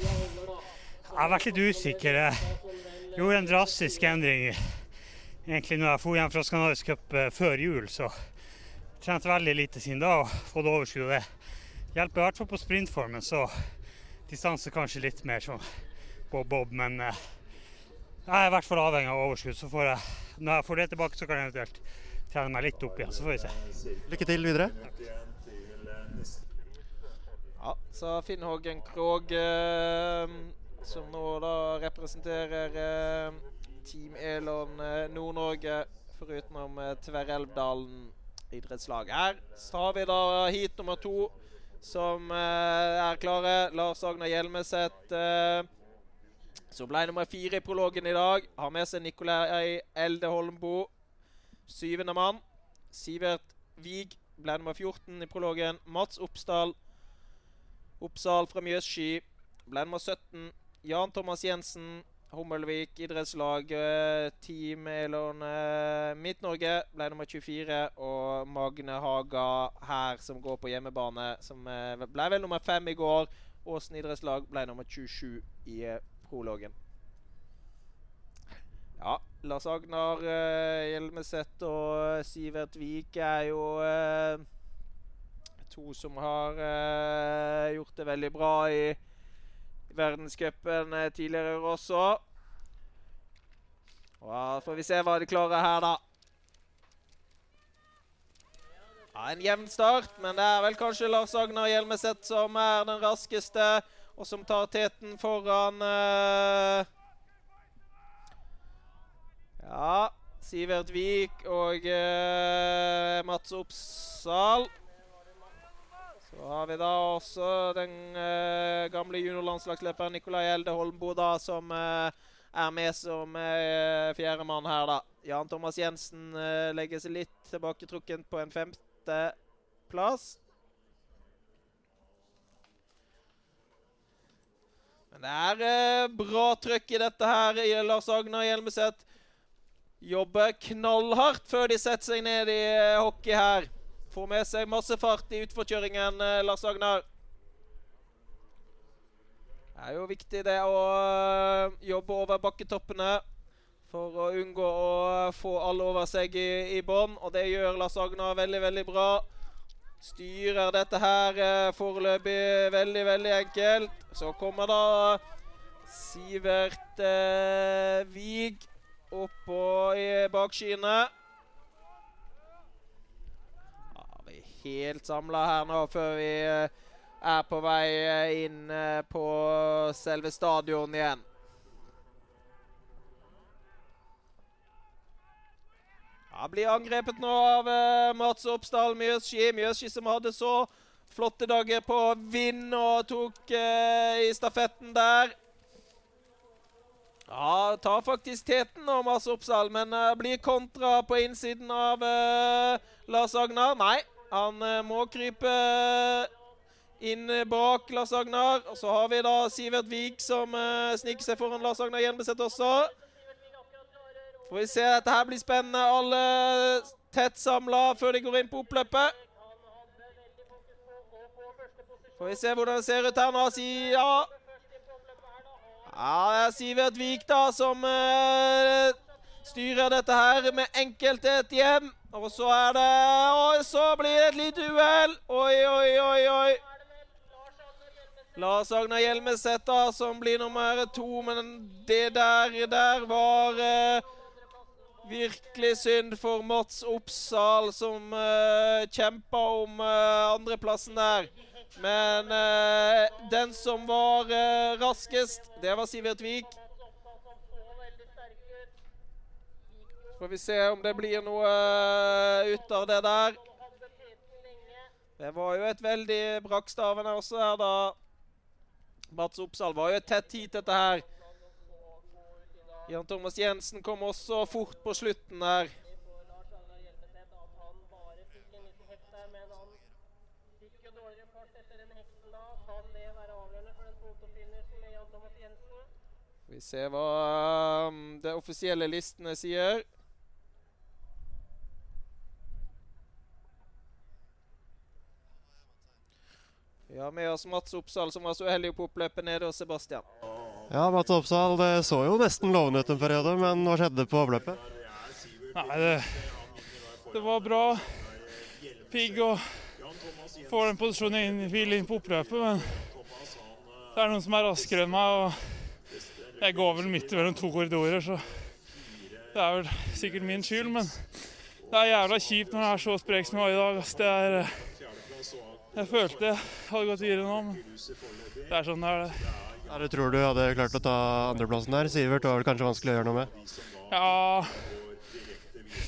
Jeg har vært litt usikker. Jeg gjorde en drastisk endring egentlig når jeg dro hjem fra Skandinavisk Cup eh, før jul, så trente veldig lite siden da og fått overskudd. og Det hjelper i hvert fall på sprintformen, så distanse kanskje litt mer som bob-bob. Men eh, jeg er i hvert fall avhengig av overskudd. så får jeg, Når jeg får det tilbake, så kan jeg eventuelt trene meg litt opp igjen. Så får vi se. Lykke til videre. Ja, så Finn Hågen Krogh, eh, som nå da representerer eh, Team Elon eh, Nord-Norge, foruten eh, Tverrelvdalen idrettslag. Her har vi da heat nummer to, som eh, er klare. Lars Agner Hjelmeset, som ble nummer fire i prologen i dag, har med seg Nikolai Elde Holmbo, syvende mann. Sivert Wiig ble nummer 14 i prologen. Mats Oppsdal Oppsal fra Mjøssky ble nummer 17. Jan Thomas Jensen Hummelvik idrettslag, eh, Team Elon eh, Midt-Norge ble nummer 24. Og Magne Haga her, som går på hjemmebane, som eh, ble vel nummer fem i går. Åsen idrettslag ble nummer 27 i prologen. Ja, Lars Agnar uh, Hjelmeset og Sivert Vik er jo to som har gjort det veldig bra i verdenscupen tidligere år også. Og får vi se hva de klarer her, da. Ja, En jevn start, men det er vel kanskje Lars Agnar Hjelmeset som er den raskeste, og som tar teten foran uh, Ja, Sivert Vik og uh, Mats Oppsal. Så har vi da også den uh, gamle juniorlandslagsløperen Nikolai Elde Holmbo, da, som er med som uh, fjerdemann her, da. Jan Thomas Jensen legger seg litt tilbaketrukken på en femte plass. Men det er eh, bra trøkk i dette her. Lars Agner Hjelmeset jobber knallhardt før de setter seg ned i eh, hockey her. Får med seg masse fart i utforkjøringen, eh, Lars Agnar. Det er jo viktig det å eh, jobbe over bakketoppene for å unngå å få alle over seg i, i bånn. Og det gjør Lars Agnar veldig, veldig bra. Styrer dette her eh, foreløpig veldig, veldig enkelt. Så kommer da Sivert eh, Vig oppå i bakskyene. Ja, vi er helt samla her nå før vi eh, er på vei eh, inn eh, på selve stadion igjen. Ja, blir angrepet nå av Mats Oppsdal Mjøsski. Mjøsski som hadde så flotte dager på vind og tok i stafetten der. Ja, tar faktisk teten nå, Mats Oppsdal, men blir kontra på innsiden av Lars Agnar. Nei, han må krype inn bak Lars Agnar. Og så har vi da Sivert Vik som sniker seg foran Lars Agnar Gjenbeseth også. Får vi se. Dette her blir spennende. Alle tett samla før de går inn på oppløpet. Får vi se hvordan det ser ut her nå. Si ja. Ja, det er Sivert Vik da som uh, styrer dette her med enkelthet hjem. Og så er det Og så blir det et lite uhell. Oi, oi, oi, oi. Lars Agnar Hjelmeset da, som blir nummer to, men det der, der var eh, Virkelig synd for Mats Oppsal, som eh, kjempa om eh, andreplassen der. Men eh, den som var uh, raskest, det var Sivert Vik. Får vi se om det blir noe ut av det der. Det var jo et veldig brakkstavende også her, da. Mats Oppsal var jo et tett hit, dette her. Jan Thomas Jensen kom også fort på slutten her. Vi ser hva um, de offisielle listene sier. Vi har med oss Mats Oppsal, som var så uheldig på oppløpet nede hos Sebastian. Ja, Mats Oppsal, det så jo nesten lovende ut en periode, men hva skjedde på oppløpet? Nei, det, det var bra pigg å få den posisjonen inn, hvile inn på oppløpet, men det er noen som er raskere enn meg, og jeg går vel midt mellom to korridorer, så det er vel sikkert min skyld, men det er jævla kjipt når det er så sprek som jeg var i dag. Det er, jeg følte jeg hadde gått videre nå, men det er sånn det er. det. Ja, du tror du hadde klart å ta andreplassen der? Sivert var vel kanskje vanskelig å gjøre noe med? Ja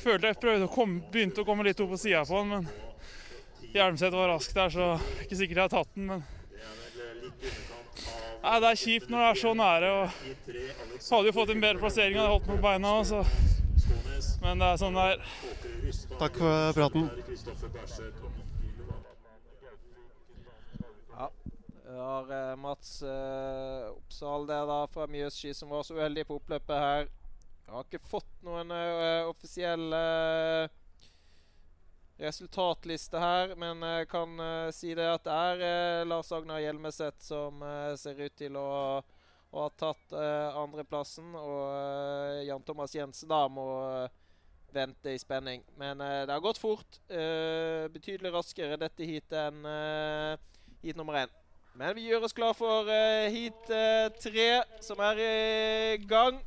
Følte jeg prøvde å komme, begynte å komme litt opp på sida på den, men Hjelmseth var rask der, så ikke sikkert jeg har tatt den, men Nei, Det er kjipt når det er så nære. og Hadde jo fått en bedre plassering hadde holdt med beina. Så. Men det er sånn det er. Takk for praten. Vi har eh, Mats eh, Oppsal der da fra Mjøsski som var så uheldig på oppløpet her. Jeg har ikke fått noen uh, offisiell uh, resultatliste her, men jeg kan uh, si det at det er Lars Agnar Hjelmeset som ser ut til å, å ha tatt andreplassen. Og Jan Thomas Jensen da må vente i spenning. Men det har gått fort. betydelig raskere dette heatet enn heat nummer én. Men vi gjør oss klar for heat tre, som er i gang.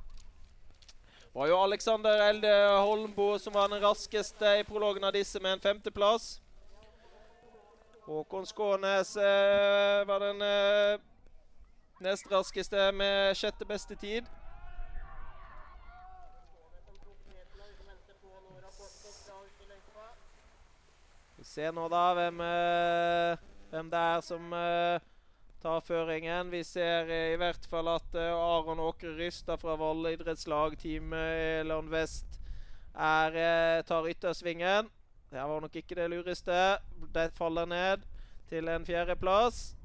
Det var jo Alexander Elde Holmbo som var den raskeste i prologen av disse, med en femteplass. Håkon Skånes uh, var den eh, nest raskeste med sjette beste tid. Vi ser nå da hvem, eh, hvem det er som eh, tar føringen. Vi ser eh, i hvert fall at eh, Aron Åkre Rystad fra Valle idrettslag, Team Eland Vest, er, tar yttersvingen. Det var nok ikke det lureste. Det faller ned til en fjerdeplass.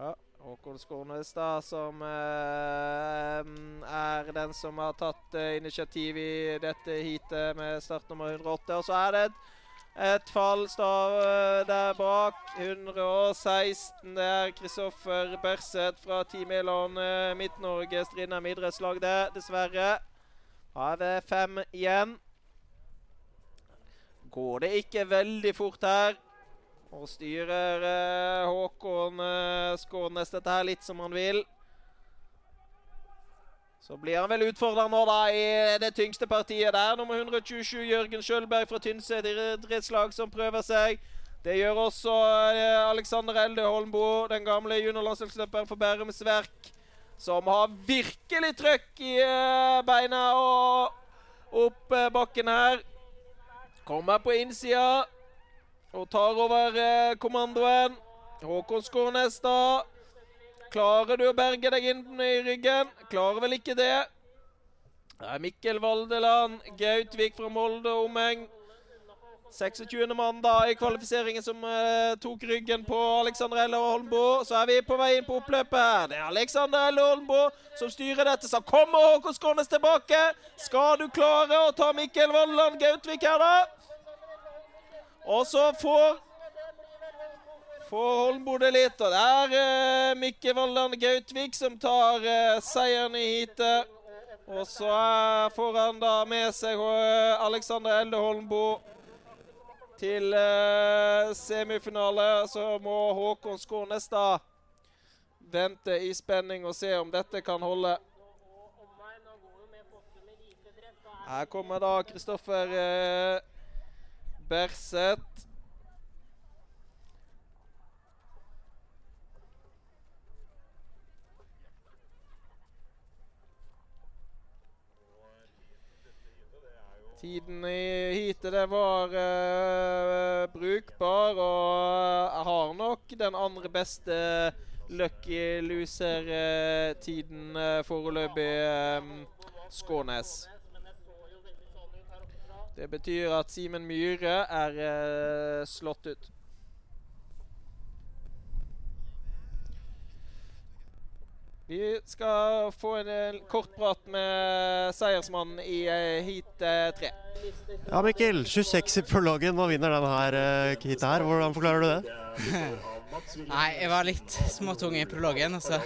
Ja, Håkon Skånes, da, som eh, er den som har tatt eh, initiativ i dette heatet med startnummer 108. Og så er det et, et fallstav eh, der bak. 116. Det er Kristoffer Berseth fra Team Elon Midt-Norge Strindheim idrettslag, det, dessverre. Da er det fem igjen. Går det ikke veldig fort her? Og styrer eh, Håkon eh, Skånes dette her litt som han vil. Så blir han vel utfordra nå da i det tyngste partiet der. Nummer 127 Jørgen Sjølberg fra Tynset idrettslag som prøver seg. Det gjør også eh, Alexander Elde Holmbo, den gamle juniorlandslagsløperen for Bærums Verk. Som har virkelig trøkk i beina og opp bakken her. Kommer på innsida og tar over eh, kommandoen. Håkon Skårnes, da. Klarer du å berge deg inn i ryggen? Klarer vel ikke det. Det er Mikkel Valdeland Gautvik fra Molde og omheng. 26. mann da i kvalifiseringen som uh, tok ryggen på Alexander Elle Holmboe. Så er vi på vei inn på oppløpet her. Det er Alexander Elle Holmboe som styrer dette. Så kommer Håkon Skånes tilbake. Skal du klare å ta Mikkel Valdeland Gautvik her, da? Og så får får Holmbo det litt. Og det er uh, Mikke Valland Gautvik som tar uh, seieren i heatet. Og så får han da med seg uh, Alexander Elde Holmbo til semifinale. Så må Håkon Skånes da vente i spenning og se om dette kan holde. Her kommer da Kristoffer Berseth. Tiden i heatet det var uh, brukbar, og jeg har nok den andre beste lucky loser-tiden uh, foreløpig um, Skånes. Det betyr at Simen Myhre er uh, slått ut. Vi skal få en, en kort prat med seiersmannen i eh, heat eh, tre. Ja, Mikkel. 26 i prologen og vinner denne her, eh, heatet her. Hvordan forklarer du det? Nei, jeg var litt småtung i prologen, og så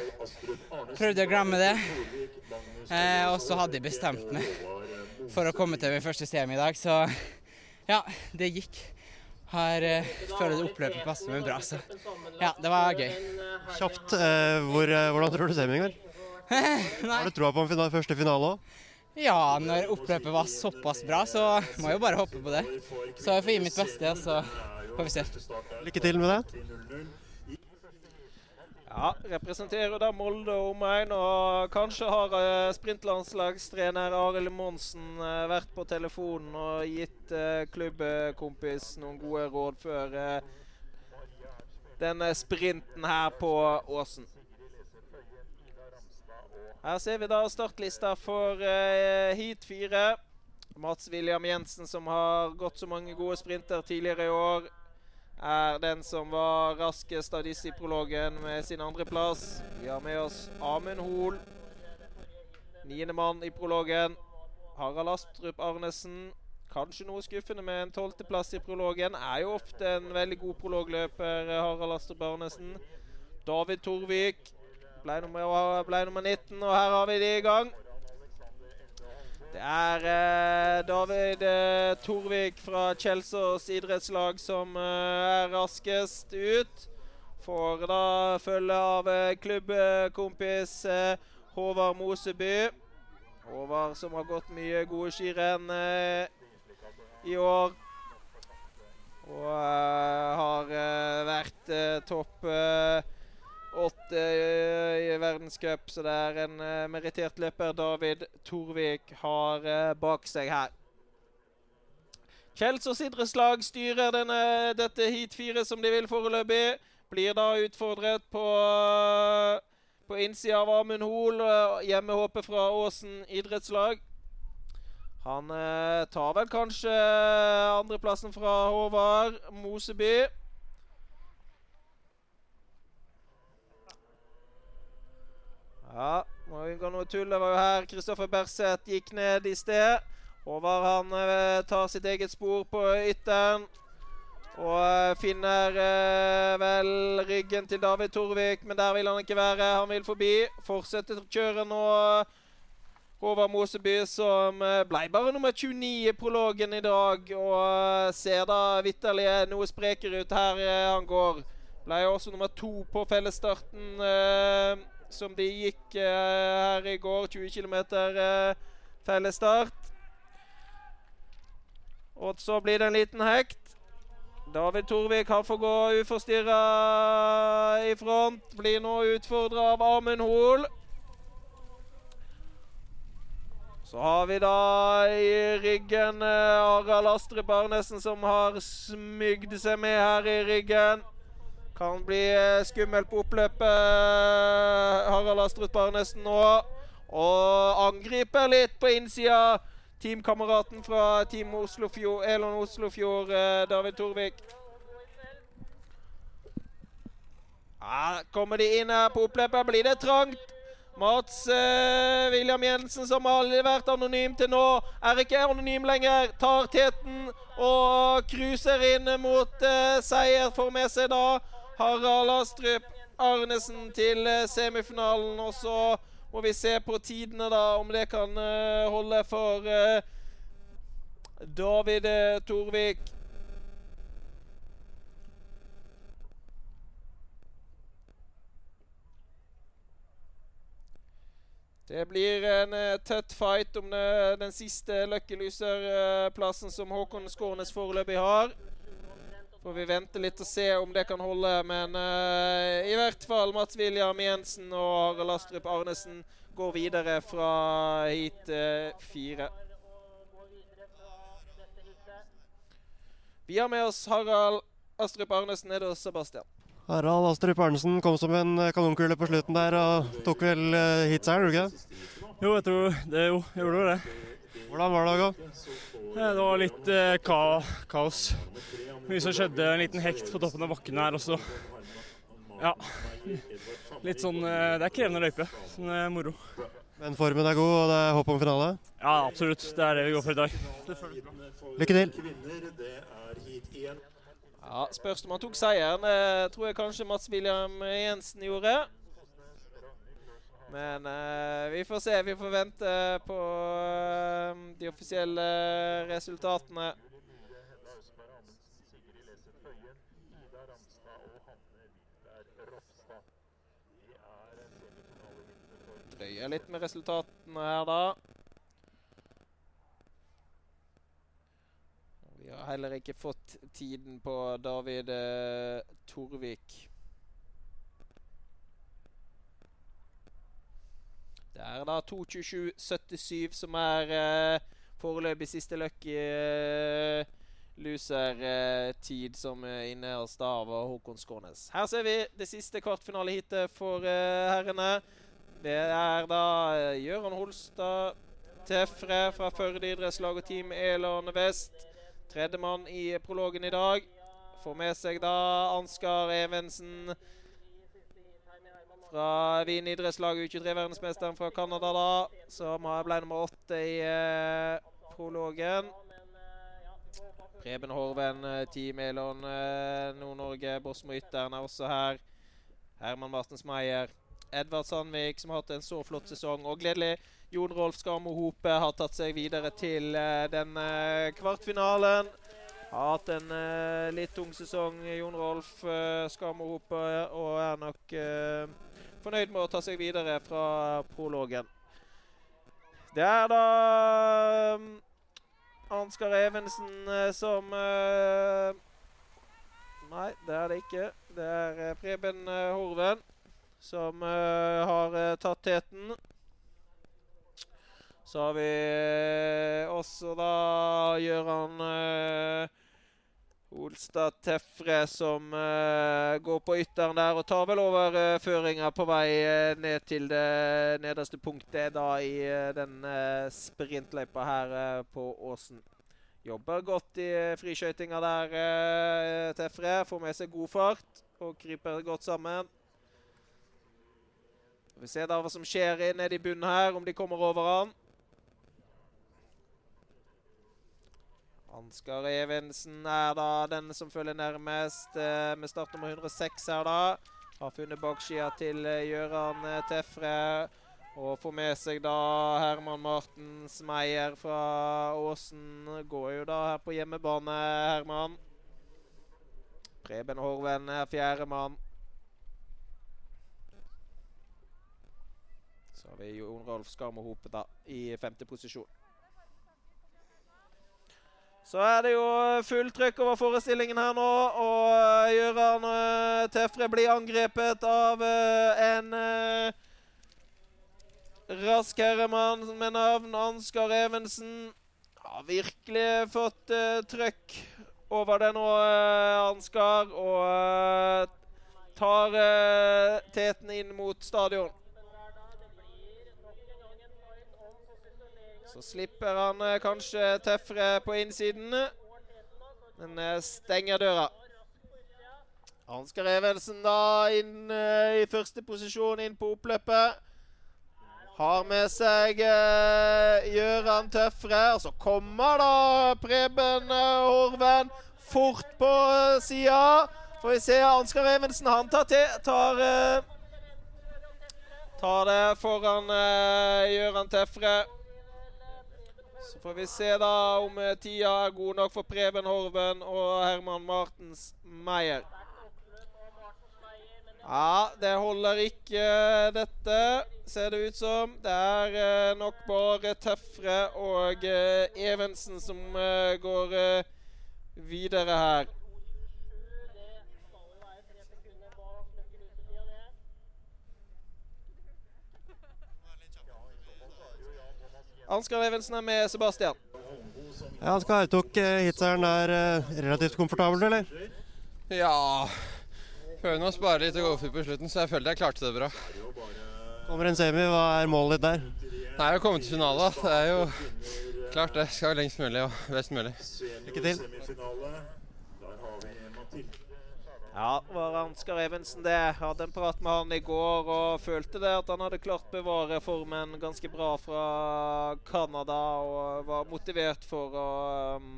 prøvde jeg å glemme det. Eh, og så hadde jeg bestemt meg for å komme til min første semi i dag. Så ja, det gikk. Her uh, føler det oppløpet passer meg bra, så ja, det var gøy. Kjapt, uh, hvor, uh, hvordan tror du semien går? Har du troa på en final, første finale òg? Ja, når oppløpet var såpass bra, så må jeg jo bare hoppe på det. Så jeg får gi mitt beste, og så får vi se. Lykke til med det. Ja, representerer da Molde og omegn. Og kanskje har uh, sprintlandslagstrener Arild Monsen uh, vært på telefonen og gitt uh, klubbkompis noen gode råd før denne sprinten her på Åsen. Her ser vi da startlista for heat fire. Mats William Jensen, som har gått så mange gode sprinter tidligere i år er den som var raskest av disse i prologen med sin andreplass. Vi har med oss Amund Hoel. Niendemann i prologen. Harald Astrup Arnesen. Kanskje noe skuffende med en tolvteplass i prologen. Er jo ofte en veldig god prologløper, Harald Astrup Arnesen. David Torvik ble nummer, ble nummer 19, og her har vi de i gang. Det er eh, David eh, Torvik fra Kjelsås idrettslag som eh, er raskest ut. Får da følge av eh, klubbkompis eh, Håvard Moseby. Håvard som har gått mye gode skirenn eh, i år. Og har vært topp åtte i verdenscup, så det er en uh, merittert løper David Torvik har uh, bak seg her. Kjelsås idrettslag styrer denne, dette heat fire som de vil foreløpig. Blir da utfordret på, på innsida av Amund Hoel, hjemmehåpet fra Åsen idrettslag. Han tar vel kanskje andreplassen fra Håvard Moseby. Ja, må unngå noe tull. Det var jo her Kristoffer Berseth gikk ned i sted. Håvard han eh, tar sitt eget spor på ytteren. Og eh, finner eh, vel ryggen til David Torvik, men der vil han ikke være. Han vil forbi. Fortsetter kjøret nå. Håvard Moseby, som eh, ble bare nummer 29 i prologen i dag. Og eh, ser da vitterlig noe sprekere ut her eh, han går. Ble også nummer to på fellesstarten som de gikk uh, her i går. 20 km uh, fellesstart. Og så blir det en liten hekt. David Torvik han får gå uforstyrra i front. Blir nå utfordra av Amund Hoel. Så har vi da i ryggen uh, Arild Astrid Barnesen som har smygd seg med her i ryggen. Kan bli eh, skummelt på oppløpet. Harald Astrup nesten nå. Og angriper litt på innsida. Teamkameraten fra Team Oslofjord, Elon Oslofjord, eh, David Torvik. Ja, kommer de inn her på oppløpet, blir det trangt. Mats eh, William Jensen, som har vært anonym til nå, er ikke anonym lenger. Tar teten og cruiser inn mot eh, seier. Får med seg da Harald Astrup Arnesen til eh, semifinalen. Og så må vi se på tidene, da, om det kan uh, holde for uh, David Torvik. Det blir en tett fight om den siste Lucky Loser-plassen som Håkon Skånes foreløpig har. Får vi vente litt og se om det kan holde. Men uh, i hvert fall Mats William Jensen og Harald Astrup Arnesen går videre fra hit uh, fire. Vi har med oss Harald Astrup Arnesen nede hos Sebastian. Harald Astrup Arnesen kom som en kanonkule på slutten der og tok vel uh, hitseieren, gjorde du ikke Jo, jeg tror det, jo, gjorde gjorde det. Hvordan var det, da? Det var litt uh, ka kaos mye som skjedde. En liten hekt på toppen av bakken her også. Ja. Litt sånn eh, Det er krevende løype. Sånn er moro. Men formen er god, og det er håp om finale? Ja, absolutt. Det er det vi går for i dag. Lykke til. Ja, Spørs om han tok seieren. Det tror jeg kanskje Mats William Jensen gjorde. Men uh, vi får se. Vi får vente på uh, de offisielle resultatene. Drøye litt med resultatene her, da. Vi har heller ikke fått tiden på David eh, Torvik. Det er da 2.27,77 som er eh, foreløpig siste lucky eh, loser-tid som eh, Stav av Håkon Skånes. Her ser vi det siste kvartfinaleheatet for eh, herrene. Det er da eh, Gøran Holstad Tefre fra Førde idrettslag og Team Elon Vest. Tredjemann i prologen i dag. Får med seg da Ansgar Evensen fra Wien idrettslag, U23-verdensmesteren fra Canada, da. Som ble nummer åtte i eh, prologen. Preben Horven, eh, Team Elon eh, Nord-Norge, Bosmo Ytteren er også her. Herman Martens Meyer. Edvard Sandvik, som har hatt en så flott sesong. Og gledelig, Jon Rolf Skarmo Hope har tatt seg videre til eh, den eh, kvartfinalen. Har hatt en uh, litt tung sesong, Jon Rolf Skarmo Hope, og er nok fornøyd med å ta seg videre fra prologen. Det er da Ansgar Evensen som Nei, det er det ikke. Det er Preben Horven som har tatt teten. Så har vi også da Gøran Olstad Tefre som går på ytteren der og tar vel over føringa på vei ned til det nederste punktet da i den sprintløypa her på Åsen. Jobber godt i friskøytinga der, Tefre. Får med seg god fart og kryper godt sammen. Vi ser da hva som skjer nede i bunnen her, om de kommer over han. Ansgar Evensen er da den som følger nærmest, eh, med startnummer 106 her, da. Har funnet bakskia til eh, Gøran eh, Tefre. Og får med seg da Herman Martens Meyer fra Åsen. Går jo da her på hjemmebane, Herman. Preben Horven er fjerdemann. Så har vi Jon Rolf Skarmohope da i femte posisjon. Så er det jo fullt trøkk over forestillingen her nå. Og uh, Gøran uh, Tefre blir angrepet av uh, en rask herremann med navn Ansgar Evensen. Har virkelig fått trøkk over det nå, Ansgar. Og tar teten inn mot stadion. Så slipper han eh, kanskje tøffere på innsiden, men eh, stenger døra. Ansgar Evensen da inn eh, i første posisjon inn på oppløpet. Har med seg eh, Gjøran Tøffere. Og så kommer da Preben eh, Horven fort på eh, sida. Får vi se Ansgar Evensen. Han tar, tar, eh, tar det foran eh, Gjøran Tøfre. Så får vi se da om eh, tida er god nok for Preben Horven og Herman Martens Meyer. Ja, det holder ikke, eh, dette, ser det ut som. Det er eh, nok bare Tøfre og Evensen som går videre her. Ansgar Evensen er med Sebastian. Ja, Ansgar tok uh, hitseieren der uh, relativt komfortabelt, eller? Ja Prøver nå å spare litt og gå for på slutten, så jeg føler jeg klarte det bra. Kommer en semi, hva er målet ditt der? Nei, Å komme til finale. Det er jo klart det. Skal lengst mulig og best mulig. Lykke til. Ja, var Ansgar Evensen det. Hadde en prat med han i går og følte det at han hadde klart bevare formen ganske bra fra Canada og var motivert for å um,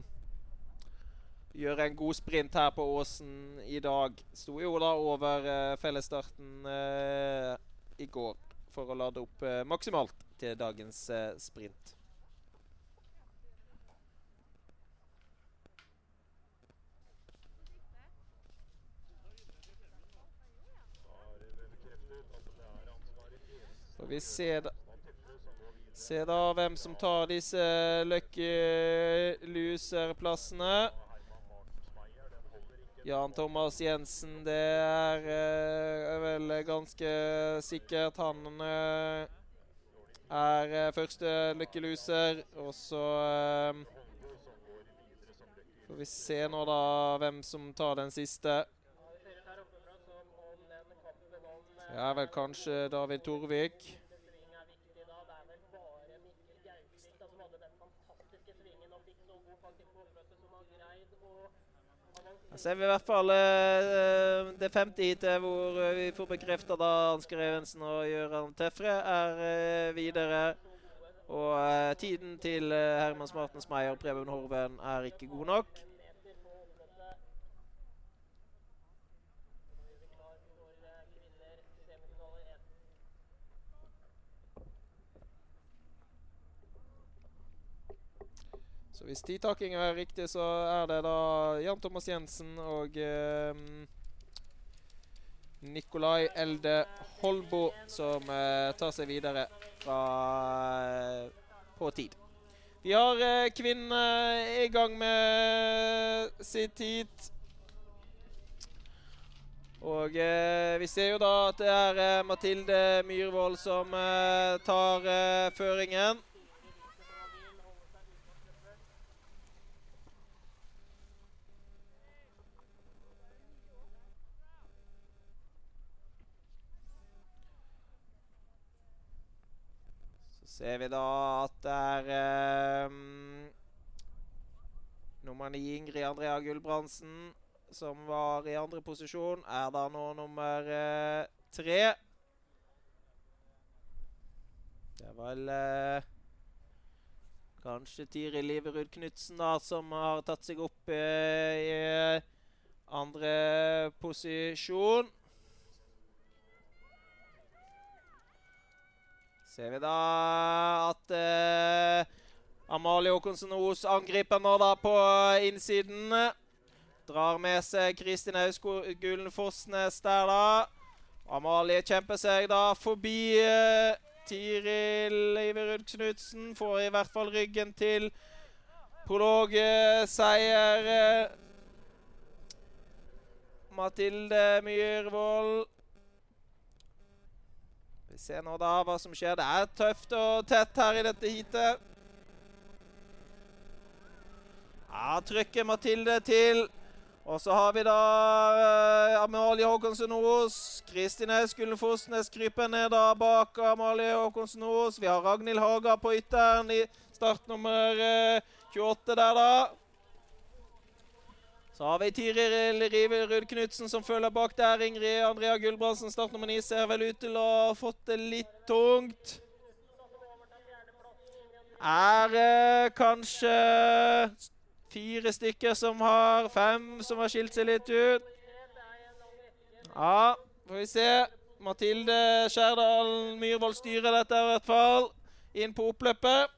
gjøre en god sprint her på Åsen i dag. Sto jo da over uh, fellesstarten uh, i går for å lade opp uh, maksimalt til dagens sprint. Får vi se da, se da hvem som tar disse Lucky Loser-plassene. Jan Thomas Jensen, det er, eh, vel ganske sikkert. Han eh, er eh, første Lucky Loser. Og så får vi se nå da hvem som tar den siste. Det er vel kanskje David Torvik. Da ser vi i hvert fall eh, det femte heatet hvor eh, vi får bekrefta da Ansgar Evensen og Gøran Tefre er eh, videre. Og eh, tiden til eh, Herman Smartens Meyer og Preben Horven er ikke god nok. Så hvis tidtakinga er riktig, så er det da Jan Thomas Jensen og eh, Nikolai Elde Holbo som eh, tar seg videre fra eh, på tid. Vi har eh, kvinnene i gang med sitt heat. Og eh, vi ser jo da at det er eh, Mathilde Myhrvold som eh, tar føringen. Ser vi da at det er um, nummer ni Ingrid Andrea Gulbrandsen som var i andre posisjon, er da nå nummer uh, tre. Det er vel uh, kanskje Tiril Liverud Knutsen da, som har tatt seg opp uh, i andre posisjon. Ser vi da at eh, Amalie Håkonsen Os angriper nå da på innsiden. Drar med seg Kristin Ausgulen Fossnes der, da. Amalie kjemper seg da forbi eh, Tiril Iverud Knutsen. Får i hvert fall ryggen til prologseier. Eh, Mathilde Myhrvold. Vi ser nå da hva som skjer. Det er tøft og tett her i dette heatet. Ja, trykker Mathilde til. Og så har vi da eh, Amalie Håkonsen Aas. Kristine Skullen Fosnes kryper ned da bak Amalie Håkonsen Aas. Vi har Ragnhild Haga på ytteren i startnummer eh, 28 der, da. Så har vi Tiril Riverud Knutsen som følger bak der. Ingrid Andrea Gulbrandsen, startnummer 9, ser vel ut til å ha fått det litt tungt. Er eh, kanskje fire stykker som har Fem som har skilt seg litt ut. Ja, får vi se. Mathilde Skjærdal Myhrvold styrer dette i hvert fall. Inn på oppløpet.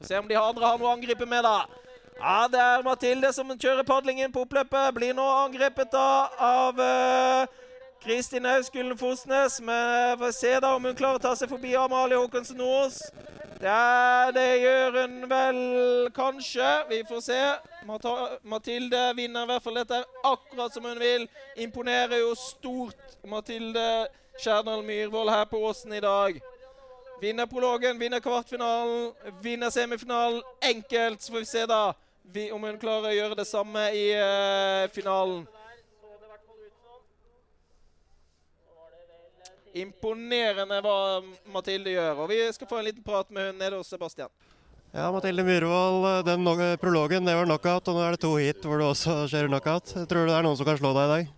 Får se om de andre har noe å angripe med, da. Ja, det er Mathilde som kjører padlingen på oppløpet. Blir nå angrepet da av uh, Kristin Auskulen Fosnes. Men får se da om hun klarer å ta seg forbi Amalie Håkonsen Aas. Det, det gjør hun vel kanskje. Vi får se. Mathilde vinner i hvert fall dette akkurat som hun vil. Imponerer jo stort Mathilde Skjerdal Myhrvold her på Åsen i dag. Vinner prologen, vinner kvartfinalen, vinner semifinalen. Enkelt, så får vi se da vi, om hun klarer å gjøre det samme i uh, finalen. Imponerende hva Mathilde gjør. Og vi skal få en liten prat med hun nede hos Sebastian. Ja, Mathilde Myhrvold, den prologen det var knockout, og nå er det to hit hvor du også skjer knockout. Tror du det er noen som kan slå deg i dag?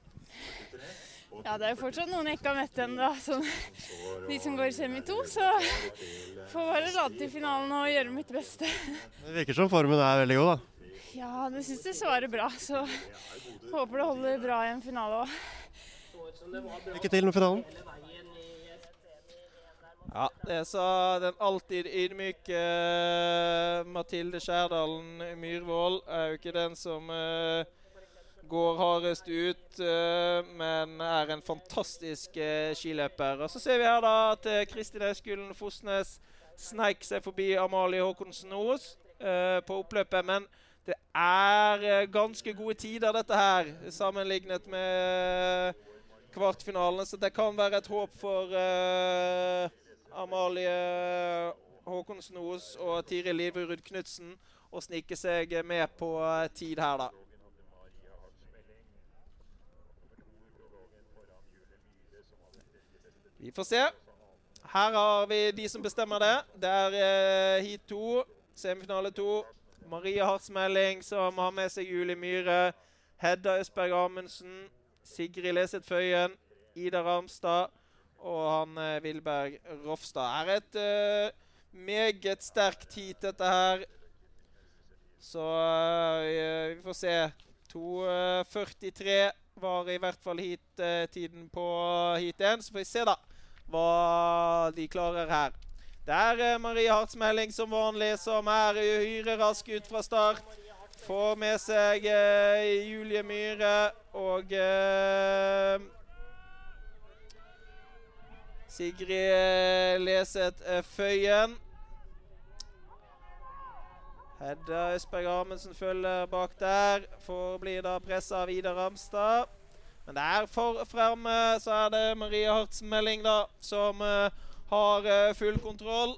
Ja, det er jo fortsatt noen jeg ikke har møtt ennå, sånn, de som går semi to. Så får bare lade til finalen og gjøre mitt beste. Det virker som formen er veldig god, da. Ja, det syns jeg svarer bra. Så håper det holder bra i en finale òg. Lykke til med finalen. Ja, det sa den alltid ydmyke uh, Mathilde Skjærdalen Myhrvold. Er jo ikke den som uh, går hardest ut, uh, men er en fantastisk skiløper. Og Så ser vi her da at Kristin Auskulen Fosnes sneik seg forbi Amalie Håkonsen Aas på oppløpet. Men det er eh, ganske gode tider, dette her, sammenlignet med kvartfinalene. Så det kan være et håp for uh, Amalie Håkonsen Os og Tiril Livrud Knutsen å snike seg med på eh, tid her, da. Vi får se. Her har vi de som bestemmer det. Det er uh, heat 2, semifinale 2, Maria Hartsmelling, som har med seg Julie Myhre. Hedda Østberg Amundsen. Sigrid Leseth Føyen. Ida Ramstad. Og han eh, Vilberg Rofstad. er et uh, meget sterkt heat, dette her. Så uh, vi får se. 2.43 var i hvert fall heat, uh, tiden på heat 1. Så får vi se, da, hva de klarer her. Det er eh, Marie Hartsmelding som vanlig, som er uhyre rask ut fra start. Får med seg eh, Julie Myhre og eh, Sigrid Leseth Føyen. Hedda Østberg Amundsen følger bak der. Får bli da pressa av Ida Ramstad. Men der for fremme så er det Marie Hartsmelding da, som uh, har uh, full kontroll.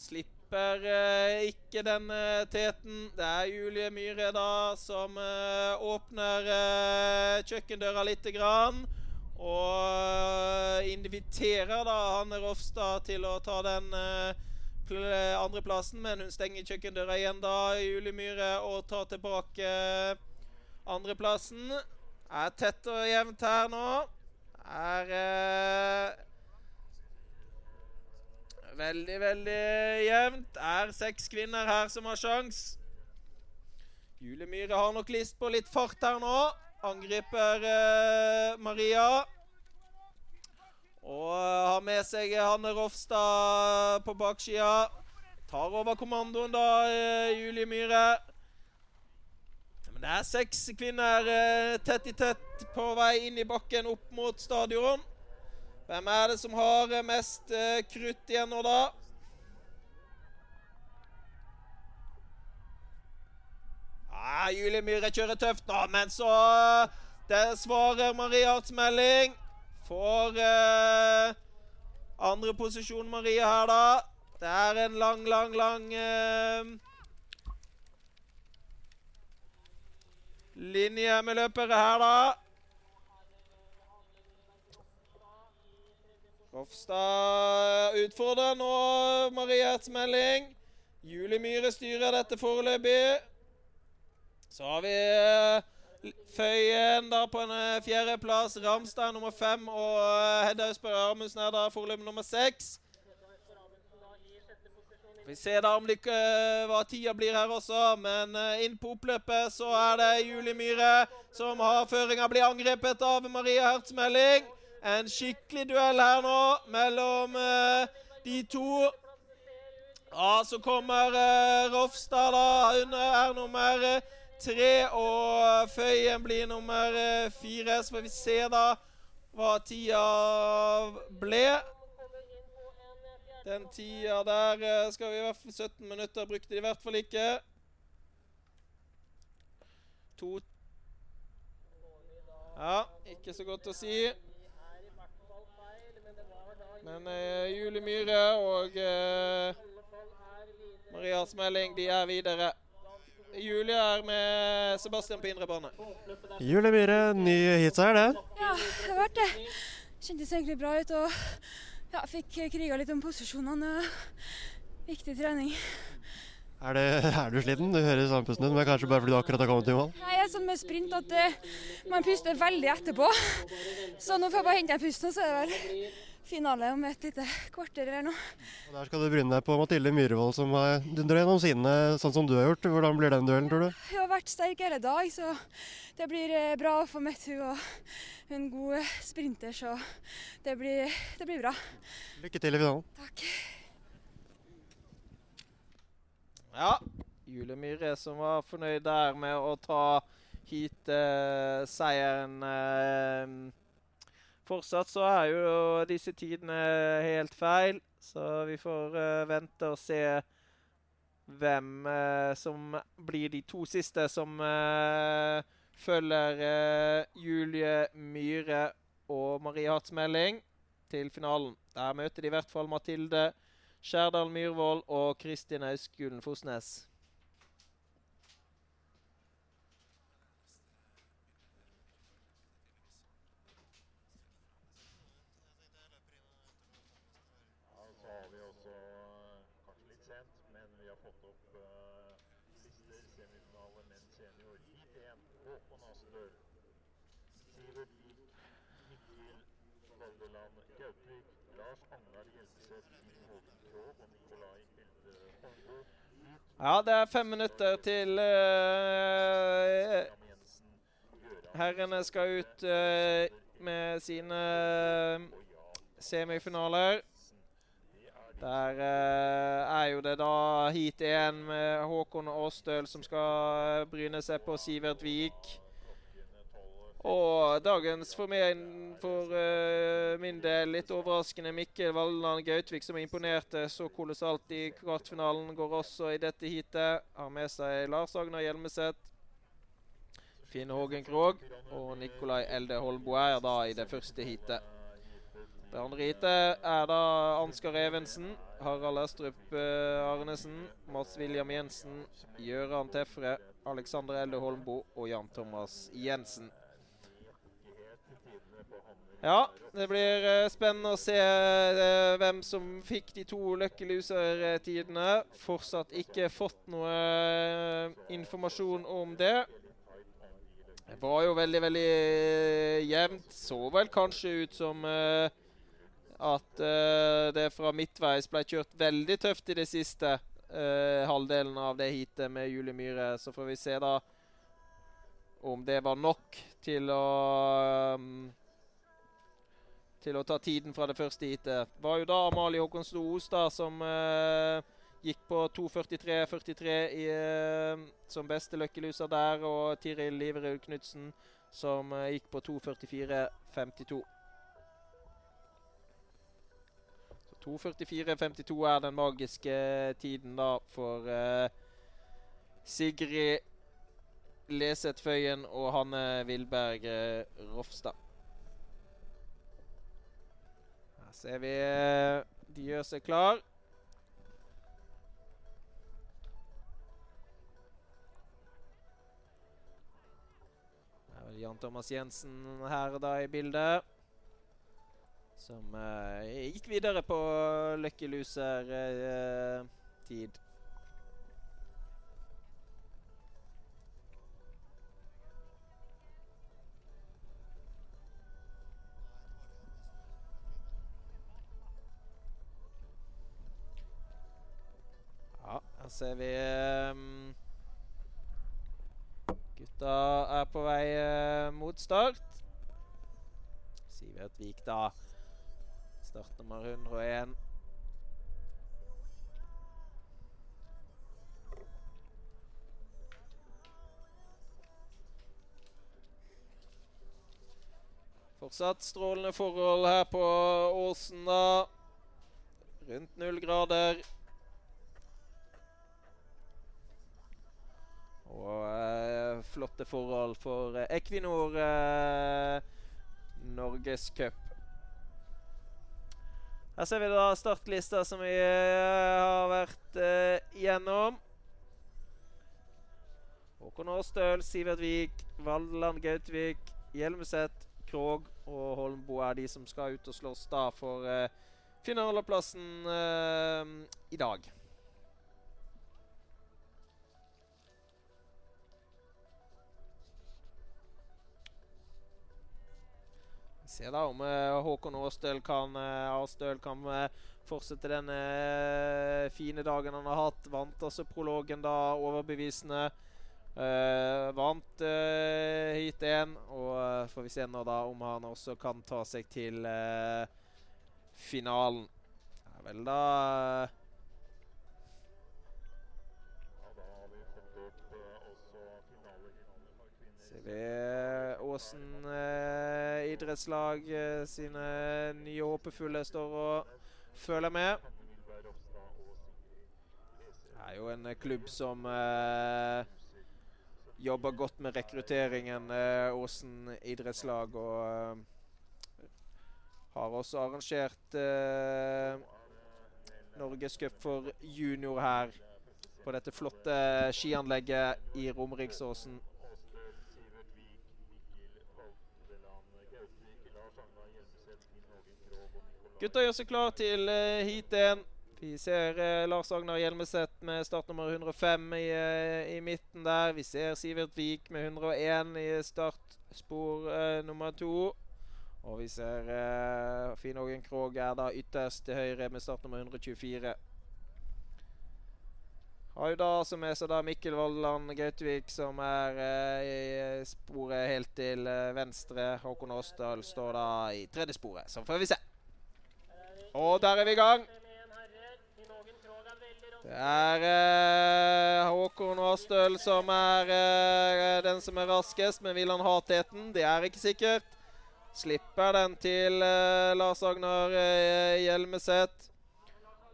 Slipper uh, ikke den teten. Det er Julie Myhre da som åpner kjøkkendøra lite grann. Og inviterer da Hanne Rofstad til å ta den andreplassen, men hun stenger kjøkkendøra igjen da, Julie Myhre, og tar tilbake andreplassen. Er tett og jevnt her nå. Er eh, Veldig, veldig jevnt. Er seks kvinner her som har sjans. Julie Myhre har nok lyst på litt fart her nå. Angriper eh, Maria. Og har med seg Hanne Rofstad på baksida. Tar over kommandoen, da, eh, Julie Myhre. Men det er seks kvinner eh, tett i tett på vei inn i bakken opp mot stadion. Hvem er det som har eh, mest eh, krutt igjen nå, da? Ja, Julie Myhre kjører tøft nå, men så det svarer Marie Hartsmelding. Får eh, andre posisjon Marie her, da. Det er en lang, lang, lang eh, linje med løpere her, da. Rofstad utfordrer nå Marie Hertzmelding. Julie Myhre styrer dette foreløpig. Så har vi uh, Føyen da på en uh, fjerdeplass. Ramstad nummer fem og uh, Hedda Østberg Amundsen er da foreløpig nummer seks. Vi ser da om det, ikke hva tida blir her også, men inn på oppløpet så er det Julie Myhre som har føringa. Blir angrepet av Maria Hertzmelding. En skikkelig duell her nå mellom uh, de to. Ja, så kommer Rofstad, da. Hun er nummer tre, og Føyen blir nummer fire. Så får vi se da hva tida ble. Den tida der eh, skal vi i hvert fall 17 minutter brukte de i hvert fall ikke. To Ja, ikke så godt å si. Men uh, Julie Myhre og uh, Maria Smelling, de er videre. Julie er med Sebastian på indre bane. Julie Myhre, ny heatseier, det? Ja, det har vært det. Kjentes egentlig bra ut. og ja, fikk kriga litt om posisjonene. Viktig trening. Er, det, er, du sliten? Du høres andpusten ut, men kanskje bare fordi du akkurat har kommet i mål? Nei, jeg er sånn med sprint at uh, man puster veldig etterpå. Så nå får jeg bare hente pusten, så er det vel finale om et lite kvarter eller noe. Og Der skal du bryne deg på Mathilde Myhrvold, som har dundret gjennom sine sånn som du har gjort. Hvordan blir den duellen, tror du? Hun har vært sterk hele dag, så det blir eh, bra å få møtt hun og en god sprinter, så det blir, det blir bra. Lykke til i finalen. Takk. Ja, Julie Myhre som var fornøyd der med å ta hit eh, seieren. Eh, fortsatt så er jo disse tidene helt feil, så vi får uh, vente og se hvem uh, som blir de to siste som uh, følger Julie Myhre og Marie Hartsmelding til finalen. Der møter de i hvert fall Mathilde Skjærdal Myhrvold og Kristin Auskulen Fosnes. Så har vi også, kanskje litt sent, men vi har fått Ja, det er fem minutter til uh, herrene skal ut uh, med sine semifinaler. Der uh, er jo det da heat igjen med Håkon Aastøl som skal bryne seg på Sivert Vik. Og dagens for, meg, for uh, min del litt overraskende Mikkel Valland Gautvik, som imponerte så kolossalt i kvartfinalen, går også i dette heatet. Har med seg Lars Agnar Hjelmeset, Finn Hågen Krogh og Nikolai Elde Holmbo er da i det første heatet. Det andre heatet er da Ansgar Evensen, Harald Estrup uh, Arnesen, Mats William Jensen, Gøran Tefre, Alexander Elde Holmbo og Jan Thomas Jensen. Ja, det blir uh, spennende å se uh, hvem som fikk de to Lucky Loser-tidene. Fortsatt ikke fått noe uh, informasjon om det. Det var jo veldig, veldig jevnt. Så vel kanskje ut som at det fra midtveis ble kjørt veldig tøft i det siste. halvdelen av det heatet med Julie Myhre. Så får vi se da om det var nok til å til å ta tiden fra det første heatet. Det var jo da Amalie Håkonstad Ostad som eh, gikk på 2.43,43 eh, som beste løkkeluser der, og Tiril Liverud Knutsen som eh, gikk på 2.44,52. 2.44,52 er den magiske tiden da for Sigrid Leseth Føyen og Hanne Vilberg Rofstad. Ser vi de gjør seg klar. Det er vel Jan Thomas Jensen her da i bildet. Som uh, gikk videre på Lucky Loser-tid. Uh, ser vi um, Gutta er på vei uh, mot start. Sivert Vik, da. Startnummer 101. Fortsatt strålende forhold her på Åsen, da. Rundt null grader. Og eh, flotte forhold for eh, Equinor eh, Norgescup. Her ser vi da startlista som vi har vært igjennom. Håkon Aastøl, Sivert Vik, Valdeland Gautvik, Hjelmeset, Krog og Holmbo er de som skal ut og slåss da for finaleplassen i dag. Se da om uh, Håkon Aastøl kan, uh, Aastøl kan uh, fortsette den fine dagen han har hatt. Vant altså prologen da overbevisende. vant hit én, og får vi se nå da om han også kan ta seg til finalen. Det vel da Vi Åsen eh, idrettslag eh, sine nye håpefulle står og føler med. Det er jo en klubb som eh, jobber godt med rekrutteringen, eh, Åsen idrettslag. Og eh, har også arrangert eh, Norgescup for junior her på dette flotte skianlegget i Romeriksåsen. Gutta gjør seg klar til uh, heat 1. Vi ser uh, Lars Agnar Hjelmeset med startnummer 105 i, uh, i, midten der. Vi ser Sivert Vik med 101 i startspor nummer to. Og vi ser uh, Finn Ågen Krogh er da ytterst til høyre med startnummer 124. Har jo da som er så da Mikkel Vollan Gautvik som er eh, i sporet helt til venstre. Håkon Åsdal står da i tredje sporet. Så får vi se. Og der er vi i gang. Det er eh, Håkon Åstøl som er eh, den som er raskest, men vil han ha teten? Det er ikke sikkert. Slipper den til eh, Lars Agnar eh, Hjelmeset.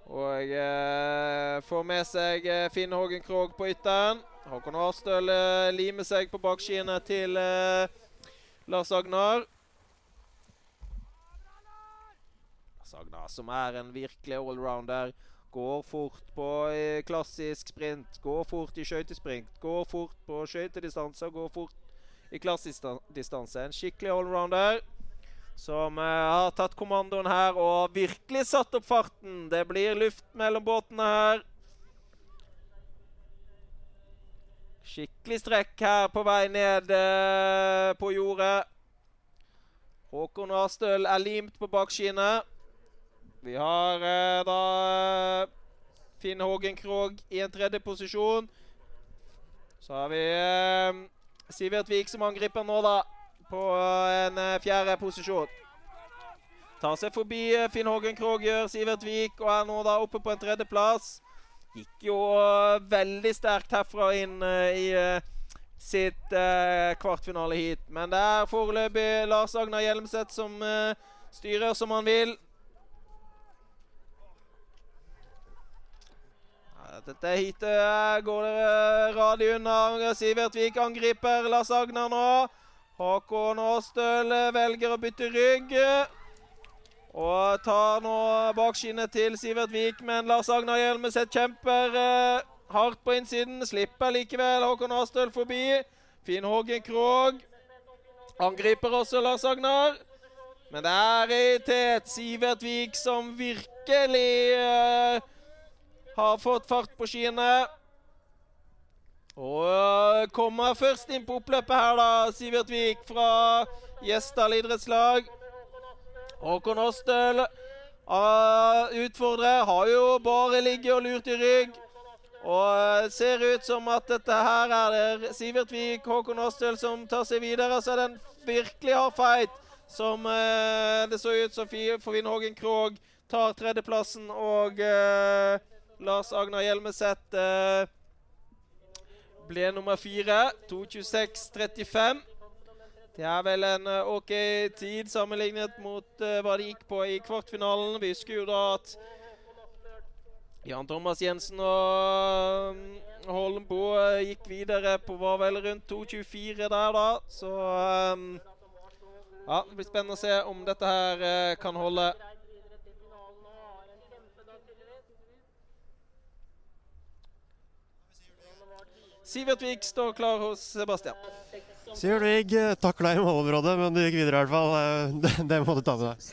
Og eh, får med seg eh, Finn Hågen Krogh på ytteren. Håkon Åstøl limer seg på bakskiene til Lars Agnar. Lars Agnar som er en virkelig allrounder. Går fort på klassisk sprint, går fort i skøytesprint, går fort på skøytedistanse og går fort i klassisk distanse. En skikkelig allrounder som uh, har tatt kommandoen her og virkelig satt opp farten. Det blir luft mellom båtene her. Skikkelig strekk her på vei ned uh, på jordet. Håkon Astøl er limt på bakskinnet. Vi har eh, da Finn Hågen Krogh i en tredje posisjon. Så har vi Sivert Vik som angriper nå, da. På en eh, fjerde posisjon. Tar seg forbi eh, Finn Hågen Krogh, gjør Sivert Vik, og er nå da oppe på en tredjeplass. Gikk jo veldig sterkt herfra inn i sitt kvartfinaleheat. Men det er foreløpig Lars Agnar Hjelmseth som styrer som han vil. Dette heatet går det radig unna. Sivert Vik angriper Lars Agner nå. Håkon Aastøl velger å bytte rygg. Og tar nå bakskinnet til Sivert Vik, men Lars Agner Hjelmeset kjemper eh, hardt på innsiden. Slipper likevel Håkon Aastøl forbi. Finn Hågen Krogh angriper også Lars Agner. Men det er i tet Sivert Vik som virkelig eh, har fått fart på skiene. Og kommer først inn på oppløpet her, da. Sivert Vik fra Gjesdal idrettslag. Håkon Åstøl uh, utfordrer. Har jo bare ligget og lurt i rygg. Og uh, ser ut som at dette her er det Sivert Vik, Håkon Åstøl som tar seg videre. Så er det en virkelig hard fight som uh, det så ut som for Finn Hågen Krogh tar tredjeplassen. Og uh, Lars Agnar Hjelmeset eh, ble nummer fire. 2.26,35. Det er vel en uh, OK tid sammenlignet mot uh, hva det gikk på i kvartfinalen. Vi husker jo da at Jan Thomas Jensen og um, Holmbo uh, gikk videre på var vel rundt 2.24 der, da. Så um, ja, det blir spennende å se om dette her kan holde. Sivert Vik står klar hos Sebastian. Sivert Vik eh, takla i målområdet, men du gikk videre i hvert fall. Eh, det, det må du ta med deg.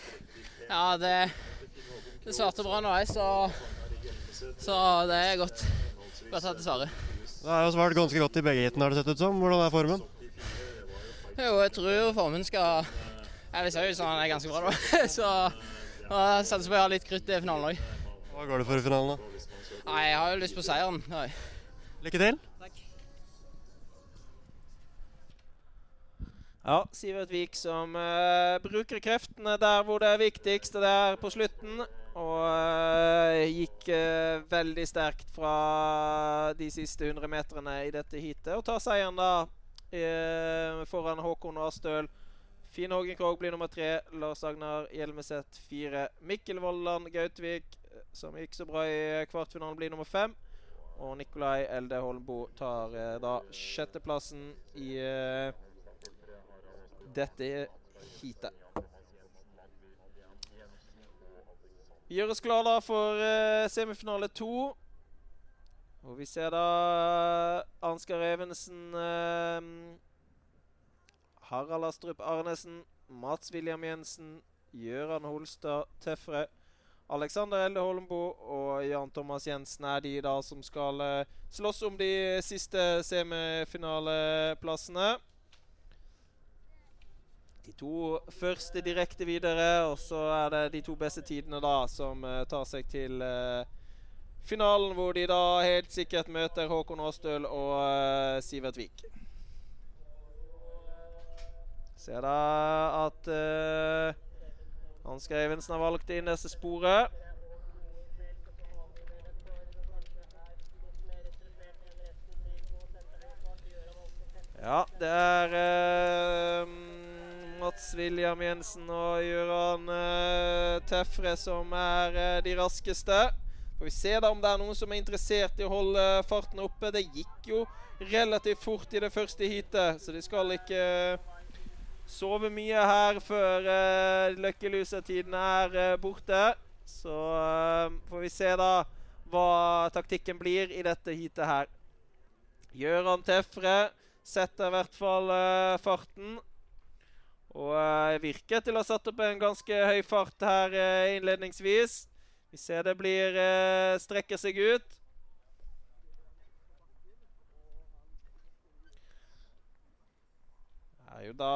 Ja, det, det svarte bra nå, så, så det er godt. Godt at det svarer. Det har jo svart ganske godt i begge heatene, har det sett ut som. Hvordan er formen? Jo, jeg tror formen skal Jeg ser ut som han er ganske bra, da. Så jeg satser på å ha litt krutt i finalen òg. Hva går det for i finalen, da? Nei, Jeg har jo lyst på seieren. Lykke til. Ja, Sivert Vik som uh, bruker kreftene der hvor det er viktigst, og det er på slutten. Og uh, gikk uh, veldig sterkt fra de siste 100 meterne i dette heatet. Og tar seieren da foran Håkon Astøl. Finn Hågen Krogh blir nummer tre. Lars Agnar Hjelmeset fire. Mikkel Vollan Gautvik, som gikk så bra i kvartfinalen, blir nummer fem. Og Nikolai Elde Holmbo tar da sjetteplassen i dette heatet. Vi gjør oss klare for uh, semifinale to. Og vi ser da Ansgar Evensen uh, Harald Astrup Arnesen, Mats William Jensen, Gøran Holstad Tøffere, Alexander Elde Holmbo og Jan Thomas Jensen er de da som skal slåss om de siste semifinaleplassene. De to første direkte videre, og så er det de to beste tidene da som uh, tar seg til uh, finalen, hvor de da helt sikkert møter Håkon Aastøl og uh, Sivert Vik. Ser da at Ansgar Evensen har valgt inn Dette sporet. Ja, det er Mats William Jensen og Gøran uh, Tefre som er uh, de raskeste. Får vi se da om det er noen som er interessert i å holde farten oppe. Det gikk jo relativt fort i det første heatet, så de skal ikke sove mye her før uh, løkkelusetiden er borte. Så får vi se da hva taktikken blir i dette heatet her. Gjøran Tefre setter i hvert fall farten. Og uh, virker til å ha satt opp en ganske høy fart her uh, innledningsvis. Vi ser det blir strekker seg ut. Det er jo da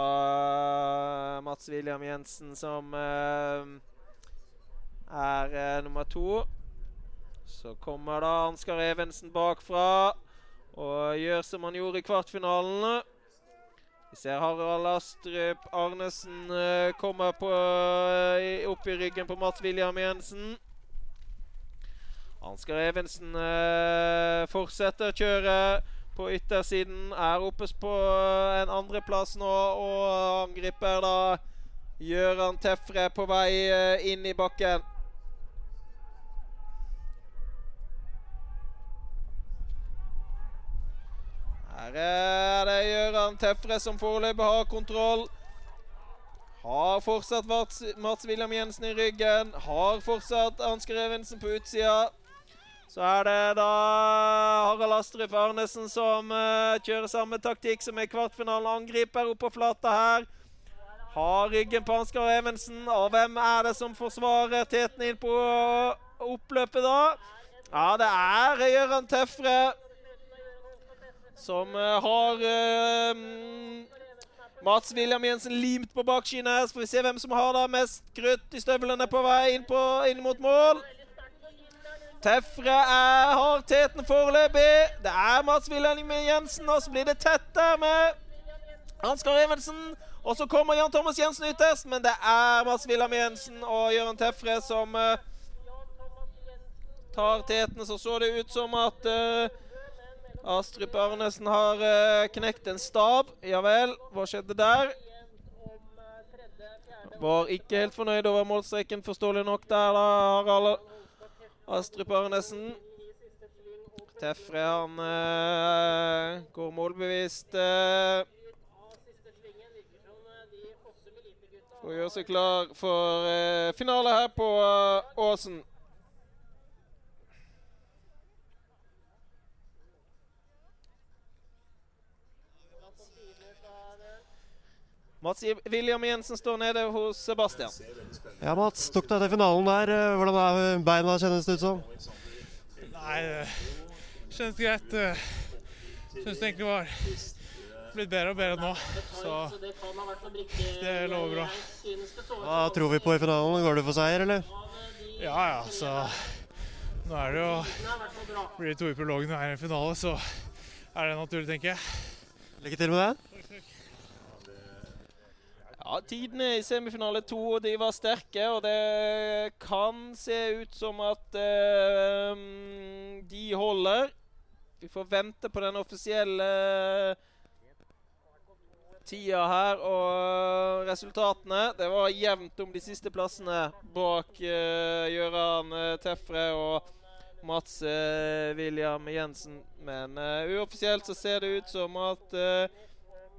Mats William Jensen som er nummer to. Så kommer da Ansgar Evensen bakfra og gjør som han gjorde i kvartfinalene. Ser Harald Astrup Arnesen uh, komme på, uh, opp i ryggen på Mats William Jensen. Ansgar Evensen uh, fortsetter kjøret på yttersiden. Er oppe på en andreplass nå og angriper da Gjøran Tefre på vei inn i bakken. Her er det Gøran Tefre som foreløpig har kontroll. Har fortsatt Mats, William Jensen i ryggen. Har fortsatt Ansgar Evensen på utsida. Så er det da Harald Astrup Arnesen som uh, kjører samme taktikk som i kvartfinalen. Angriper opp på flata her. Har ryggen på Ansgar Evensen. Og hvem er det som forsvarer teten inn på oppløpet, da? Ja, det er Gøran Tefre som uh, har uh, Mats William Jensen limt på bakskinnet. Så får vi se hvem som har da mest krutt i støvlene på vei inn, på, inn mot mål. Tefre er, har teten foreløpig. Det er Mats William Jensen, og så blir det tett der med Ansgar Evensen. Og så kommer Jan Thomas Jensen ytterst, men det er Mats William Jensen og Jøran Tefre som uh, tar teten. Så så det ut som at Astrup Arnesen har uh, knekt en stav. Ja vel, hva skjedde der? Var ikke helt fornøyd over målstreken, forståelig nok der, da, Harald Astrup Arnesen. Tefre, han uh, går målbevisst. Uh, for å gjøre seg klar for finale her på Åsen. Mats William Jensen står nede hos Sebastian. Ja, Mats. Tok deg til finalen der. Hvordan er beina, kjennes det ut som? Nei, det kjennes greit. Syns det egentlig var blitt bedre og bedre nå. Så det lover bra. Hva tror vi på i finalen? Går du for seier, eller? Ja, ja. Så nå er det jo Blir det to i prologen og er i finale, så er det naturlig, tenker jeg. Lykke til med det. Ja, Tidene i semifinale to de var sterke, og det kan se ut som at uh, de holder. Vi får vente på den offisielle tida her og resultatene. Det var jevnt om de siste plassene bak uh, Gøran uh, Tefre og Mats uh, William Jensen. Men uoffisielt så ser det ut som at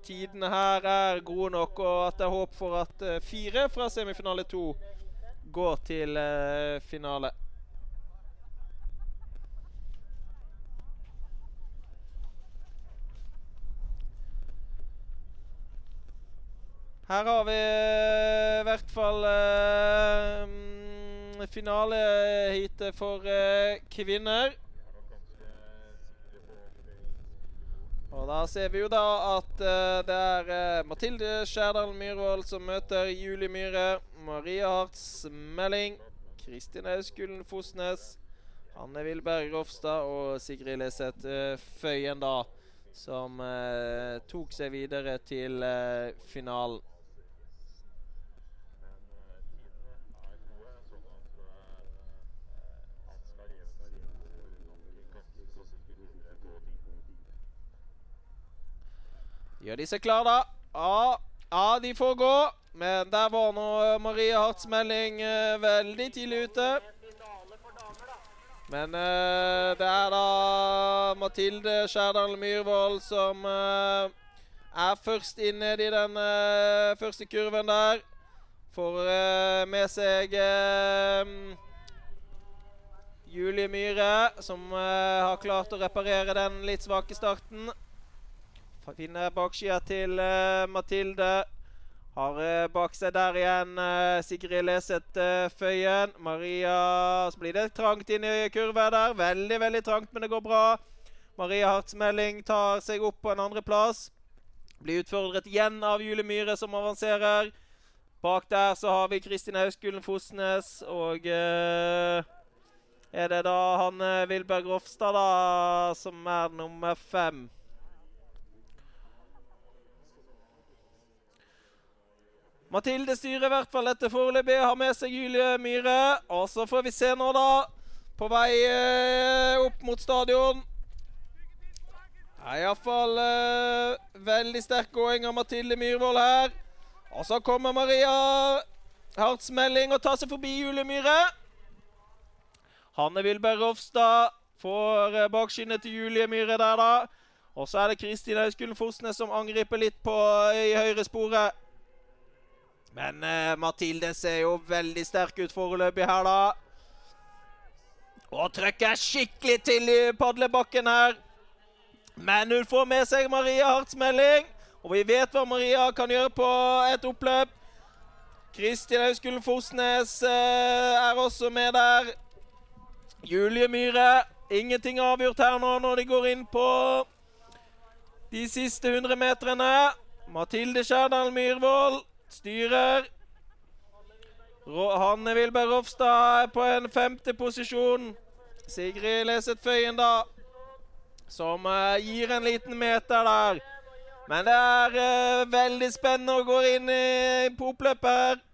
tidene her er gode nok, og at det er håp for at uh, fire fra semifinale to går til uh, finale. Her har vi i hvert fall uh, finaleheatet for eh, kvinner. Og da ser vi jo da at uh, det er uh, Mathilde Skjærdal Myhrvold som møter Julie Myhre. Maria Hart Smelling. Kristin Auskulen Fosnes. Anne Wilberg Rofstad og Sigrid Leseth uh, Føyen, da. Som tok seg videre til finalen. Gjør de seg klar, da? Ja, ja, de får gå. Men der var nå Marie Harts Melding uh, veldig tidlig ute. Men uh, det er da Mathilde Skjærdal Myhrvold som uh, er først inne i den første kurven der. Får med seg Julie Myhre, som har klart å reparere den litt svake starten. Finner bakskia til uh, Mathilde. Har uh, bak seg der igjen uh, Sigrid Leseth Føyen. Maria Så blir det trangt inn i kurva der. Veldig, veldig trangt, men det går bra. Maria Hartsmelding tar seg opp på en andreplass. Blir utfordret igjen av Julie Myhre, som avanserer. Bak der så har vi Kristin Hauskullen Fosnes, og Er det da han Vilberg Rofstad da som er nummer fem? Mathilde styrer i hvert fall dette foreløpig. Har med seg Julie Myhre. Og så får vi se nå, da. På vei eh, opp mot stadion. Det er iallfall eh, veldig sterk gåing av Mathilde Myhrvold her. Og så kommer Maria Hartsmelling og tar seg forbi Julie Myhre. Hanne Wilberg Rofstad får eh, bakskinnet til Julie Myhre der, da. Og så er det Kristin Auskulen Fosnes som angriper litt på i høyre sporet. Men uh, Mathilde ser jo veldig sterk ut foreløpig her, da. Og trykker skikkelig til i padlebakken her. Men hun får med seg Maria Hartsmelding. Og vi vet hva Maria kan gjøre på et oppløp. Kristin Auskulen Fosnes uh, er også med der. Julie Myhre. Ingenting avgjort her nå når de går inn på de siste 100 meterne. Mathilde Skjærdal Myhrvold styrer. Hanne Wilberg Rofstad er på en femte posisjon. Sigrid Leseth Føyen, da, som uh, gir en liten meter der. Men det er uh, veldig spennende å gå inn i, popløpet her.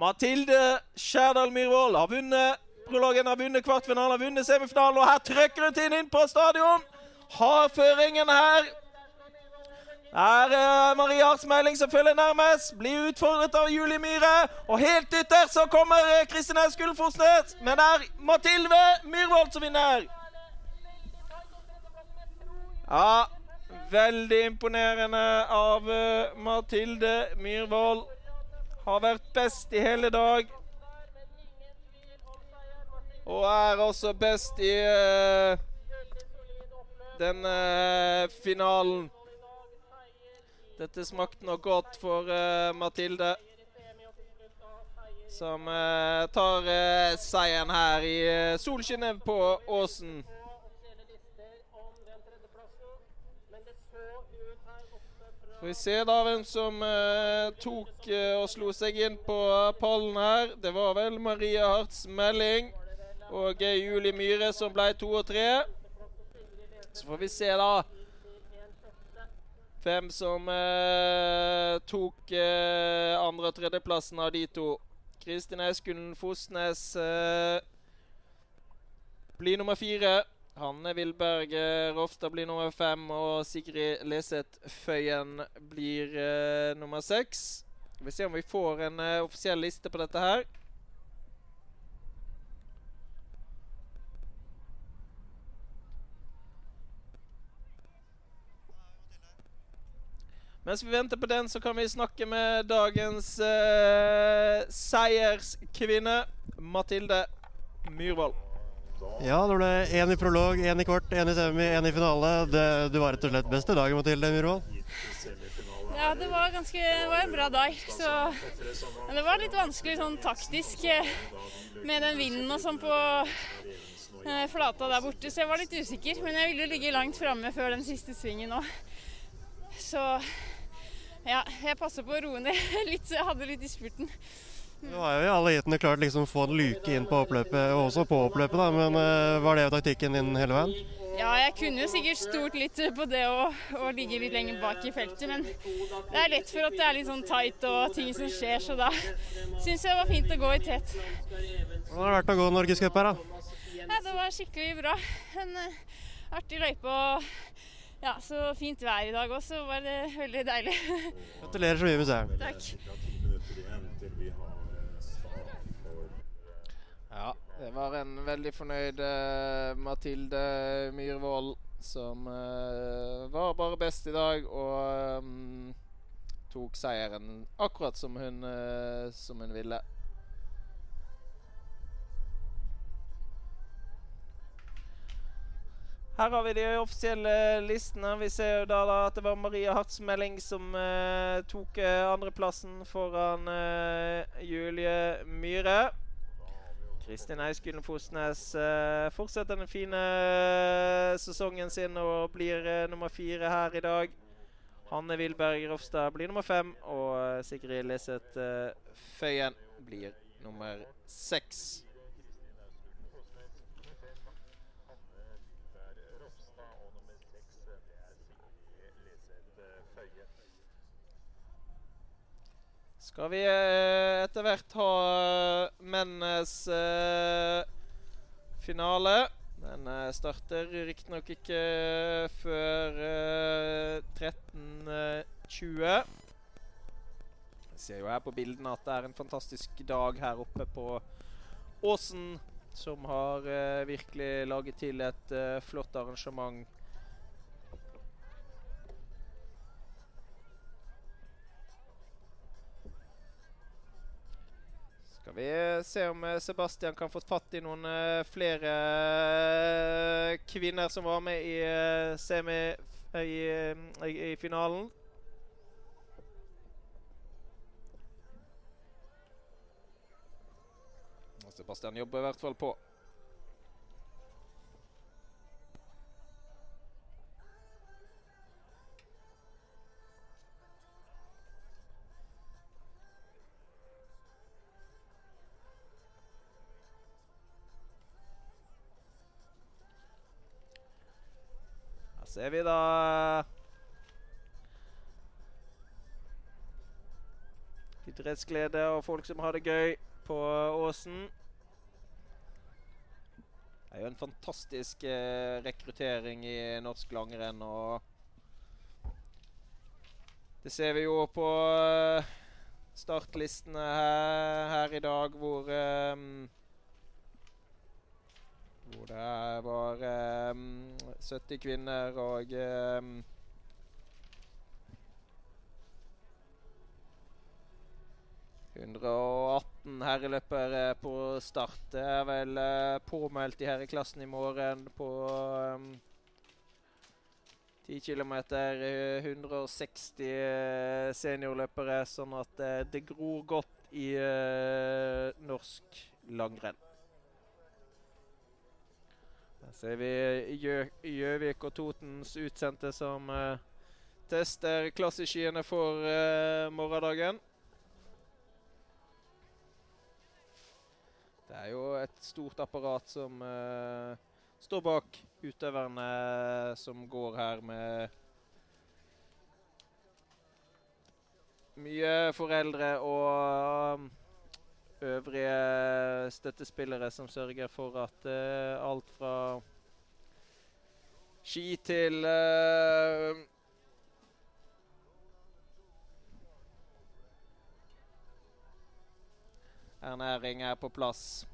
Mathilde Skjærdal Myhrvold har vunnet prologen, har vunnet kvartfinalen, har vunnet semifinalen. Og her trykker hun tiden inn på stadion. Har føringen her. Er uh, Marie Hartsmeiling som følger nærmest. Blir utfordret av Julie Myhre. Og helt ytter så kommer uh, Kristin Auskull Fosnes. Men det er Mathilde Myhrvold som vinner. Ja, veldig imponerende av uh, Mathilde Myhrvold. Har vært best i hele dag. Og er også best i uh, den finalen. Dette smakte nok godt for uh, Mathilde. Som uh, tar uh, seieren her i solskinnet på Åsen. Får vi se da hvem som tok og slo seg inn på pallen her. Det var vel Maria Harts Melding og Julie Myhre som ble to og tre. Så får vi se, da. Fem som eh, tok eh, andre- og tredjeplassen av de to. Kristin Auskunden Fosnes eh, blir nummer fire. Hanne Vilberg eh, Rofstad blir nummer fem, og Sigrid Leseth Føyen blir eh, nummer seks. Vi får se om vi får en eh, offisiell liste på dette her. Mens vi venter på den, så kan vi snakke med dagens uh, seierskvinne, Mathilde Myhrvold. Ja, det ble én i prolog, én i kort, én i semi, én i finale. Det, du var rett og slett best i dag, Mathilde Myhrvold? Ja, det var ganske det var en bra dag. Så, men det var litt vanskelig sånn taktisk eh, med den vinden og sånn på eh, flata der borte, så jeg var litt usikker. Men jeg ville ligge langt framme før den siste svingen òg. Så ja, jeg passer på å roe ned litt, så jeg hadde litt i spurten. Nå har jo alle heatene klart liksom få en luke inn på oppløpet, og også på oppløpet, da. Men uh, var det taktikken din hele veien? Ja, jeg kunne jo sikkert stort litt på det å, å, ligge litt lenger bak i feltet, men det er lett for at det er litt sånn tight og ting som skjer, så da syns jeg det var fint å gå i tet. Hvordan har det vært å gå norgescup her, da? Ja, det var skikkelig bra. En uh, artig løype og ja, så fint vær i dag også. Var det veldig deilig. Gratulerer så mye med seieren. Takk. Ja, det var en veldig fornøyd uh, Mathilde Myhrvold som uh, var bare best i dag og um, tok seieren akkurat som hun, som hun ville. Her har vi de offisielle listene. Vi ser jo da, da at det var Maria Hartsmelding som uh, tok uh, andreplassen foran uh, Julie Myhre. Kristin Eiskulen Fosnes uh, fortsetter den fine sesongen sin og blir nummer fire her i dag. Hanne Wilberg Rofstad blir nummer fem, og Sigrid Liseth Føyen blir nummer seks. Skal vi eh, etter hvert ha eh, mennenes uh, finale. Den starter riktignok ikke før uh, 13.20. Jeg ser jo her på bildene at det er en fantastisk dag her oppe på Åsen. Som har virkelig laget til et flott arrangement Skal vi se om eh, Sebastian kan få fatt i noen uh, flere uh, kvinner som var med i semi i, i, i finalen. Sebastian jobber i hvert fall på. Ser vi da Idrettsglede og folk som har det gøy på Åsen. Det er jo en fantastisk eh, rekruttering i norsk langrenn. og Det ser vi jo på eh, startlistene her, her, i dag, hvor eh, det var um, 70 kvinner og um, «118 herreløpere på start. Det er vel uh, påmeldt i herreklassen i morgen på um, 10 km. 160 seniorløpere, sånn at uh, det gror godt i uh, norsk langrenn. Ser vi Gjøvik og Totens utsendte som uh, tester klasseskiene for uh, morgendagen. Det er jo et stort apparat som uh, står bak utøverne som går her med mye foreldre og øvrige støttespillere som sørger for at uh, alt fra ski til uh, ernæring er på plass.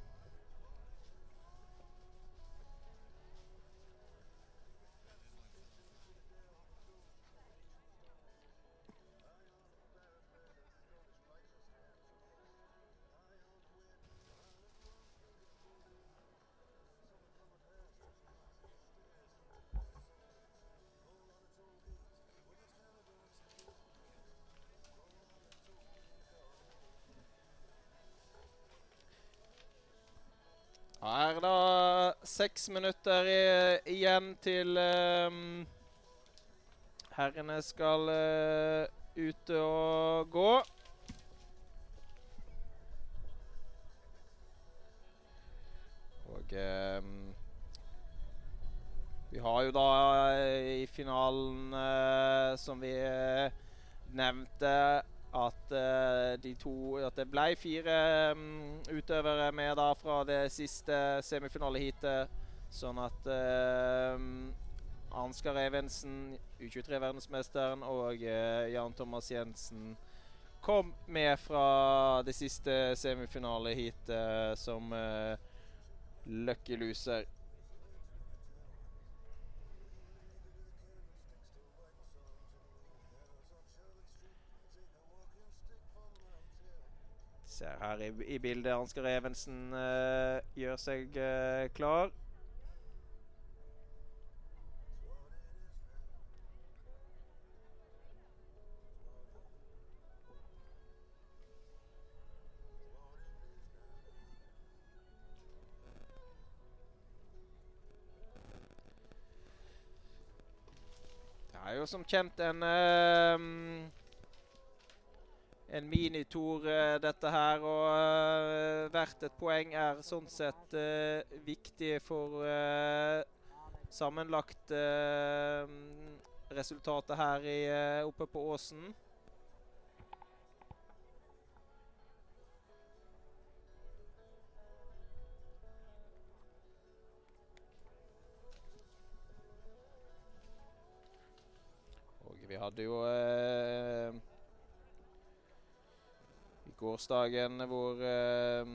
Seks minutter i, igjen til um, herrene skal uh, ute og gå. Og um, vi har jo da i finalen, uh, som vi nevnte at uh, de to At det ble fire um, utøvere med da fra det siste semifinaleheatet. Sånn at uh, Ansgar Evensen, U23-verdensmesteren, og uh, Jan Thomas Jensen kom med fra det siste semifinaleheatet som uh, lucky loser. Ser her i, i bildet Ansgar Evensen uh, gjør seg uh, klar. Det er jo som kjent en uh, en minitor, dette her. Og hvert et poeng er sånn sett uh, viktig for sammenlagt resultatet her i, oppe på Åsen. Vi hadde jo gårsdagen hvor eh,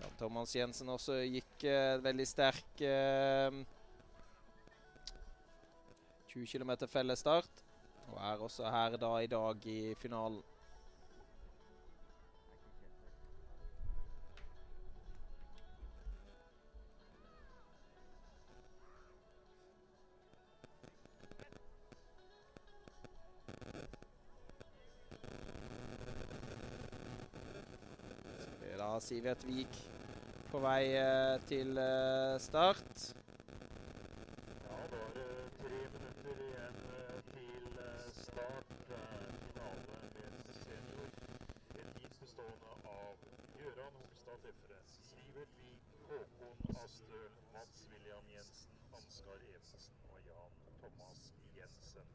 Jan Thomas Jensen også gikk eh, veldig sterk eh, 20 km fellesstart. Og er også her da i dag i finalen. Sivert Vik på vei eh, til eh, start. Ja, eh, til eh, start. eh, Jensen, Ansgar Evensen og Jan Thomas Jensen.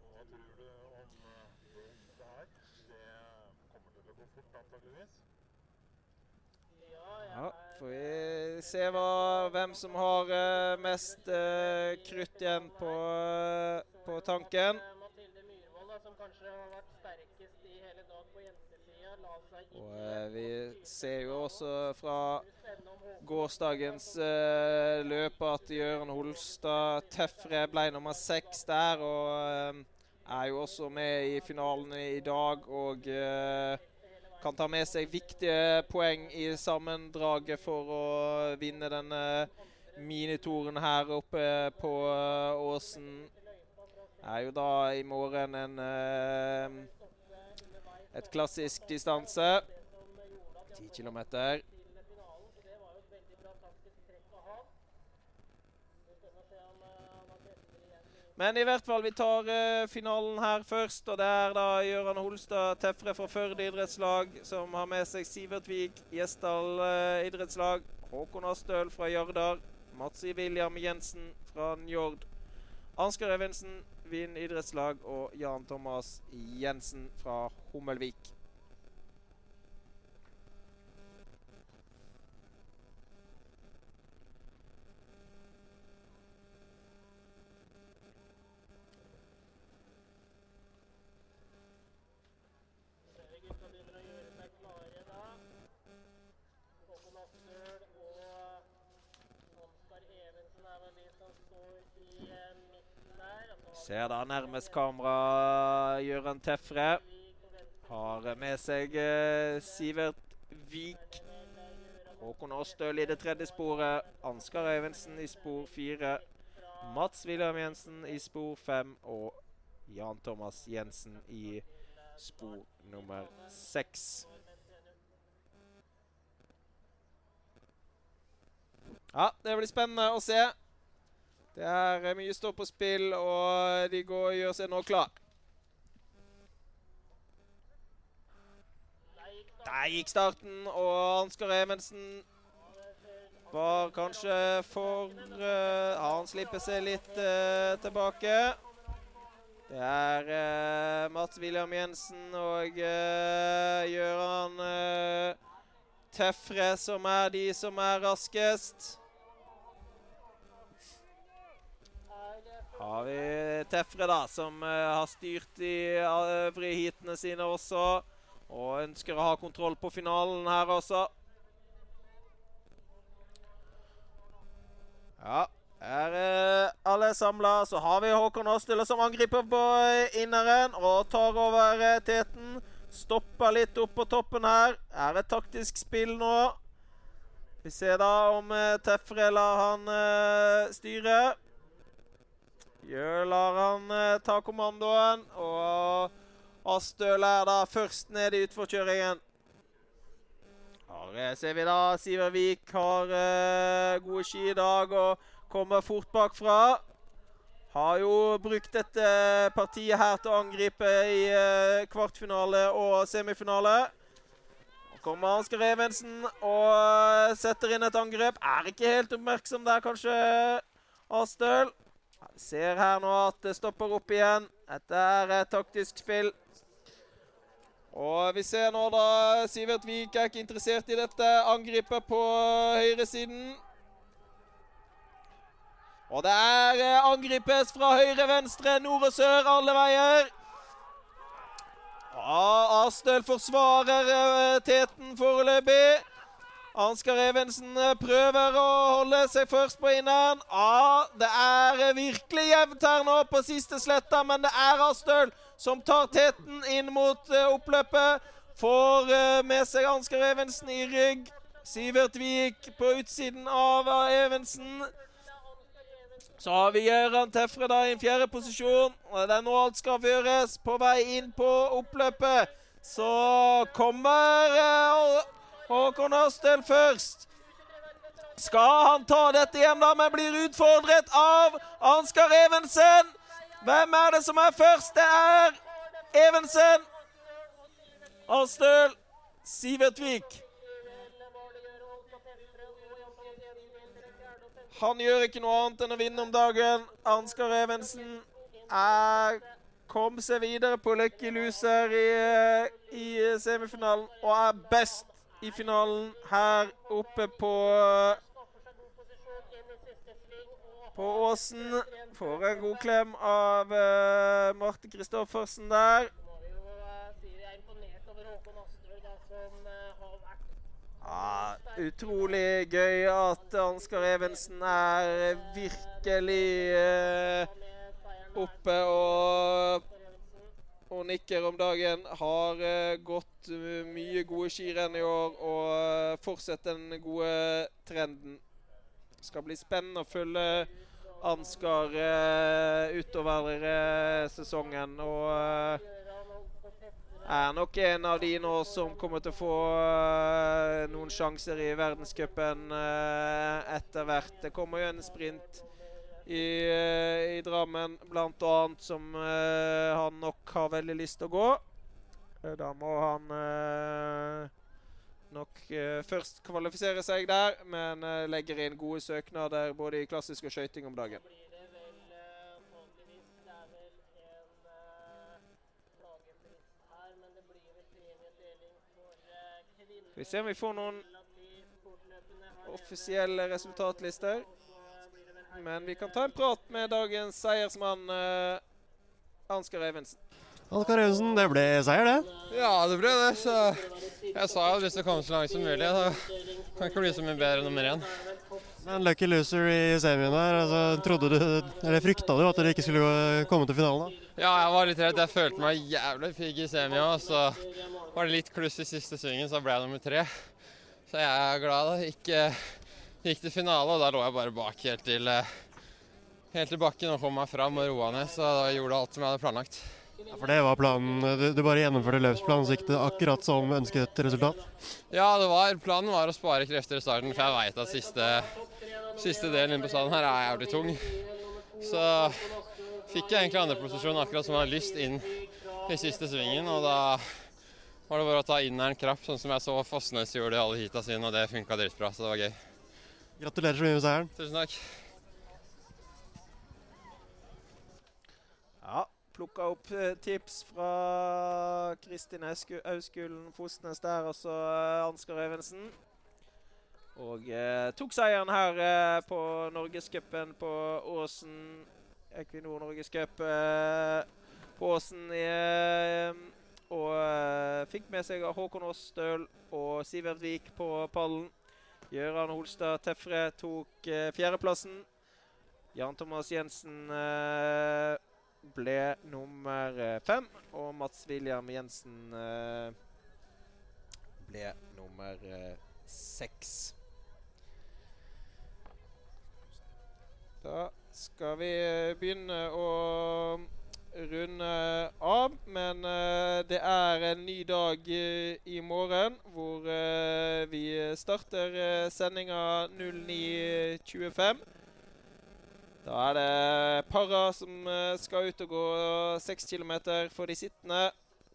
Hva tror du om eh, det her? Det kommer til å gå fort, antageligvis. Ja, får vi se hva, hvem som har uh, mest uh, krutt igjen på, uh, på tanken. Mathilde Myhrvold, som kanskje har vært sterkest i hele dag på jentesida, la seg Og ikke vi ser jo også fra gårsdagens eh, løp at Jørn Holstad Tøffre ble nummer seks der. Og er jo også med i finalen i dag og kan ta med seg viktige poeng i sammendraget for å vinne denne minitoren her oppe på Åsen. Åsen. Er jo da i morgen en eh, et klassisk distanse. 10 kilometer. Men i hvert fall, vi tar uh, finalen her først. Og det er da Gøran Holstad Tefre fra Førde idrettslag som har med seg Sivert Vik, Gjesdal uh, idrettslag. Håkon Astøl fra Jardar. Matsi William Jensen fra Njord. Ansgar Evensen, Vind idrettslag. Og Jan Thomas Jensen fra Hummelvik. Ser da nærmest kamera Jøran Tefre. Har med seg eh, Sivert Vik. Håkon Åstøl i det tredje sporet. Ansgar Øyvendsen i spor fire. Mats William Jensen i spor fem. Og Jan Thomas Jensen i spor nummer seks. Ja, det blir spennende å se. Det er eh, mye står på spill, og de går og gjør seg nå klar. Der gikk starten, og Ansgar Evensen var kanskje for uh, Han slipper seg litt uh, tilbake. Det er uh, Mats William Jensen og uh, Gøran uh, Tefre som er de som er raskest. Har vi Tefre, da, som eh, har styrt de øvrige heatene sine også. Og ønsker å ha kontroll på finalen her også. Ja, er eh, alle samla. Så har vi Håkon Åstille som angriper på eh, inneren og tar over eh, teten. Stopper litt opp på toppen her. Er et taktisk spill nå. Vi ser da om eh, Tefre lar han eh, styre. Gjør lar han eh, ta kommandoen. Og Astøl er da først ned i utforkjøringen. Her eh, ser vi da Sivervik har eh, gode ski i dag og kommer fort bakfra. Har jo brukt dette partiet her til å angripe i eh, kvartfinale og semifinale. Kommer Ansgar Evensen og eh, setter inn et angrep. Er ikke helt oppmerksom der, kanskje, Astøl. Vi ser her nå at det stopper opp igjen. Dette er et taktisk spill. Og vi ser nå da Sivert Vik er ikke interessert i dette angrepet på høyresiden. Og det er eh, angripes fra høyre, venstre, nord og sør, alle veier. Ja, Astøl forsvarer eh, teten foreløpig. Ansgar Evensen eh, prøver å holde seg først på inneren. Ja, det er eh, virkelig jevnt her nå på siste sletta, men det er Astøl som tar teten inn mot eh, oppløpet. Får med seg Ansgar Evensen i rygg. Sivert Vik på utsiden av Evensen. Så har vi Gøran Tefre da i en fjerde posisjon. Det er nå alt skal avgjøres. På vei inn på oppløpet så kommer Håkon Astøl først. Skal han ta dette hjem, da, men blir utfordret av Ansgar Evensen? Hvem er det som er først? Det er Evensen. Astøl. Sivertvik. Han gjør ikke noe annet enn å vinne om dagen. Ansgar Evensen er, kom seg videre på Lucky Loser i, i semifinalen og er best i finalen her oppe på på Åsen. Får en god klem av uh, Marte Kristoffersen der. Ja, utrolig gøy at Ansgar Evensen er virkelig eh, oppe og, og nikker om dagen. Har eh, gått eh, mye gode skirenn i år og fortsetter den gode trenden. Det skal bli spennende å følge Ansgar utover sesongen. og... er nok en av de nå som kommer til å få noen sjanser i verdenscupen etter hvert. Det kommer jo en sprint i, eh, i Drammen annet som eh, han nok har veldig lyst til å gå. Eh, Da må han nok først kvalifisere seg der, men legger inn gode søknader både i klassisk og skøyting om dagen. Skal vi se om vi får noen offisielle resultatlister. Men vi kan ta en prat med dagens seiersmann eh, Ansgar Evensen. Ansgar Evensen, det ble seier, det. Ja, det ble det. Så jeg sa jo at hvis det kom så langt som mulig. Så kan ikke bli så mye bedre nummer én. Men lucky loser i semien der, altså, trodde du, eller frykta du at dere ikke skulle komme til finalen? da? Ja, jeg var litt redd. Jeg følte meg jævlig pigg i semien. og Så var det litt kluss i siste svingen, så ble jeg nummer tre. Så jeg er glad da. Ikke gikk til finale, og da lå jeg bare bak helt til, eh, helt til bakken og kom meg fram og roa ned. Så da gjorde jeg alt som jeg hadde planlagt. Ja, For det var planen. Du, du bare gjennomførte løpsplanen, så gikk det akkurat som ønsket resultat. Ja, det var, planen var å spare krefter i starten, for jeg veit at siste, siste delen inne på stadion her er jævlig tung. Så fikk jeg egentlig andreposisjon akkurat som jeg hadde lyst inn i siste svingen. Og da var det bare å ta inneren krapp, sånn som jeg så Fossnes gjorde i alle heata sine, og det funka dritbra, så det var gøy. Gratulerer så mye med seieren. Tusen takk. Ja, plukka opp eh, tips fra Kristin Ausku- Auskulen Fosnes der, og så eh, Ansgar Evensen. Og eh, tok seieren her eh, på Norgescupen på Åsen. Equinor Norgescup eh, på Åsen. Eh, og eh, fikk med seg Håkon Åsstøl og Sivert Vik på pallen. Gøran Holstad Tefre tok eh, fjerdeplassen. Jan Thomas Jensen eh, ble nummer eh, fem, og Mats William Jensen eh, ble nummer eh, seks. Da skal vi begynne å runde av, men eh, det er en ny dag eh, i morgen hvor eh, vi starter sendinga 09.25. Da er det para som skal ut og gå seks kilometer for de sittende.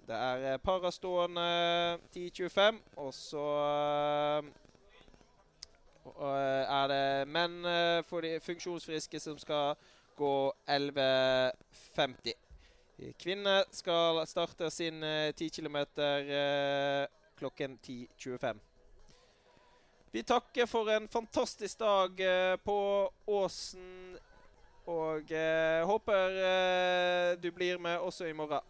Det er para stående 10.25, og så er det menn for de funksjonsfriske som skal gå 11.50. Kvinner skal starte sin eh, 10 km eh, klokken 10.25. Vi takker for en fantastisk dag eh, på Åsen og eh, håper eh, du blir med også i morgen.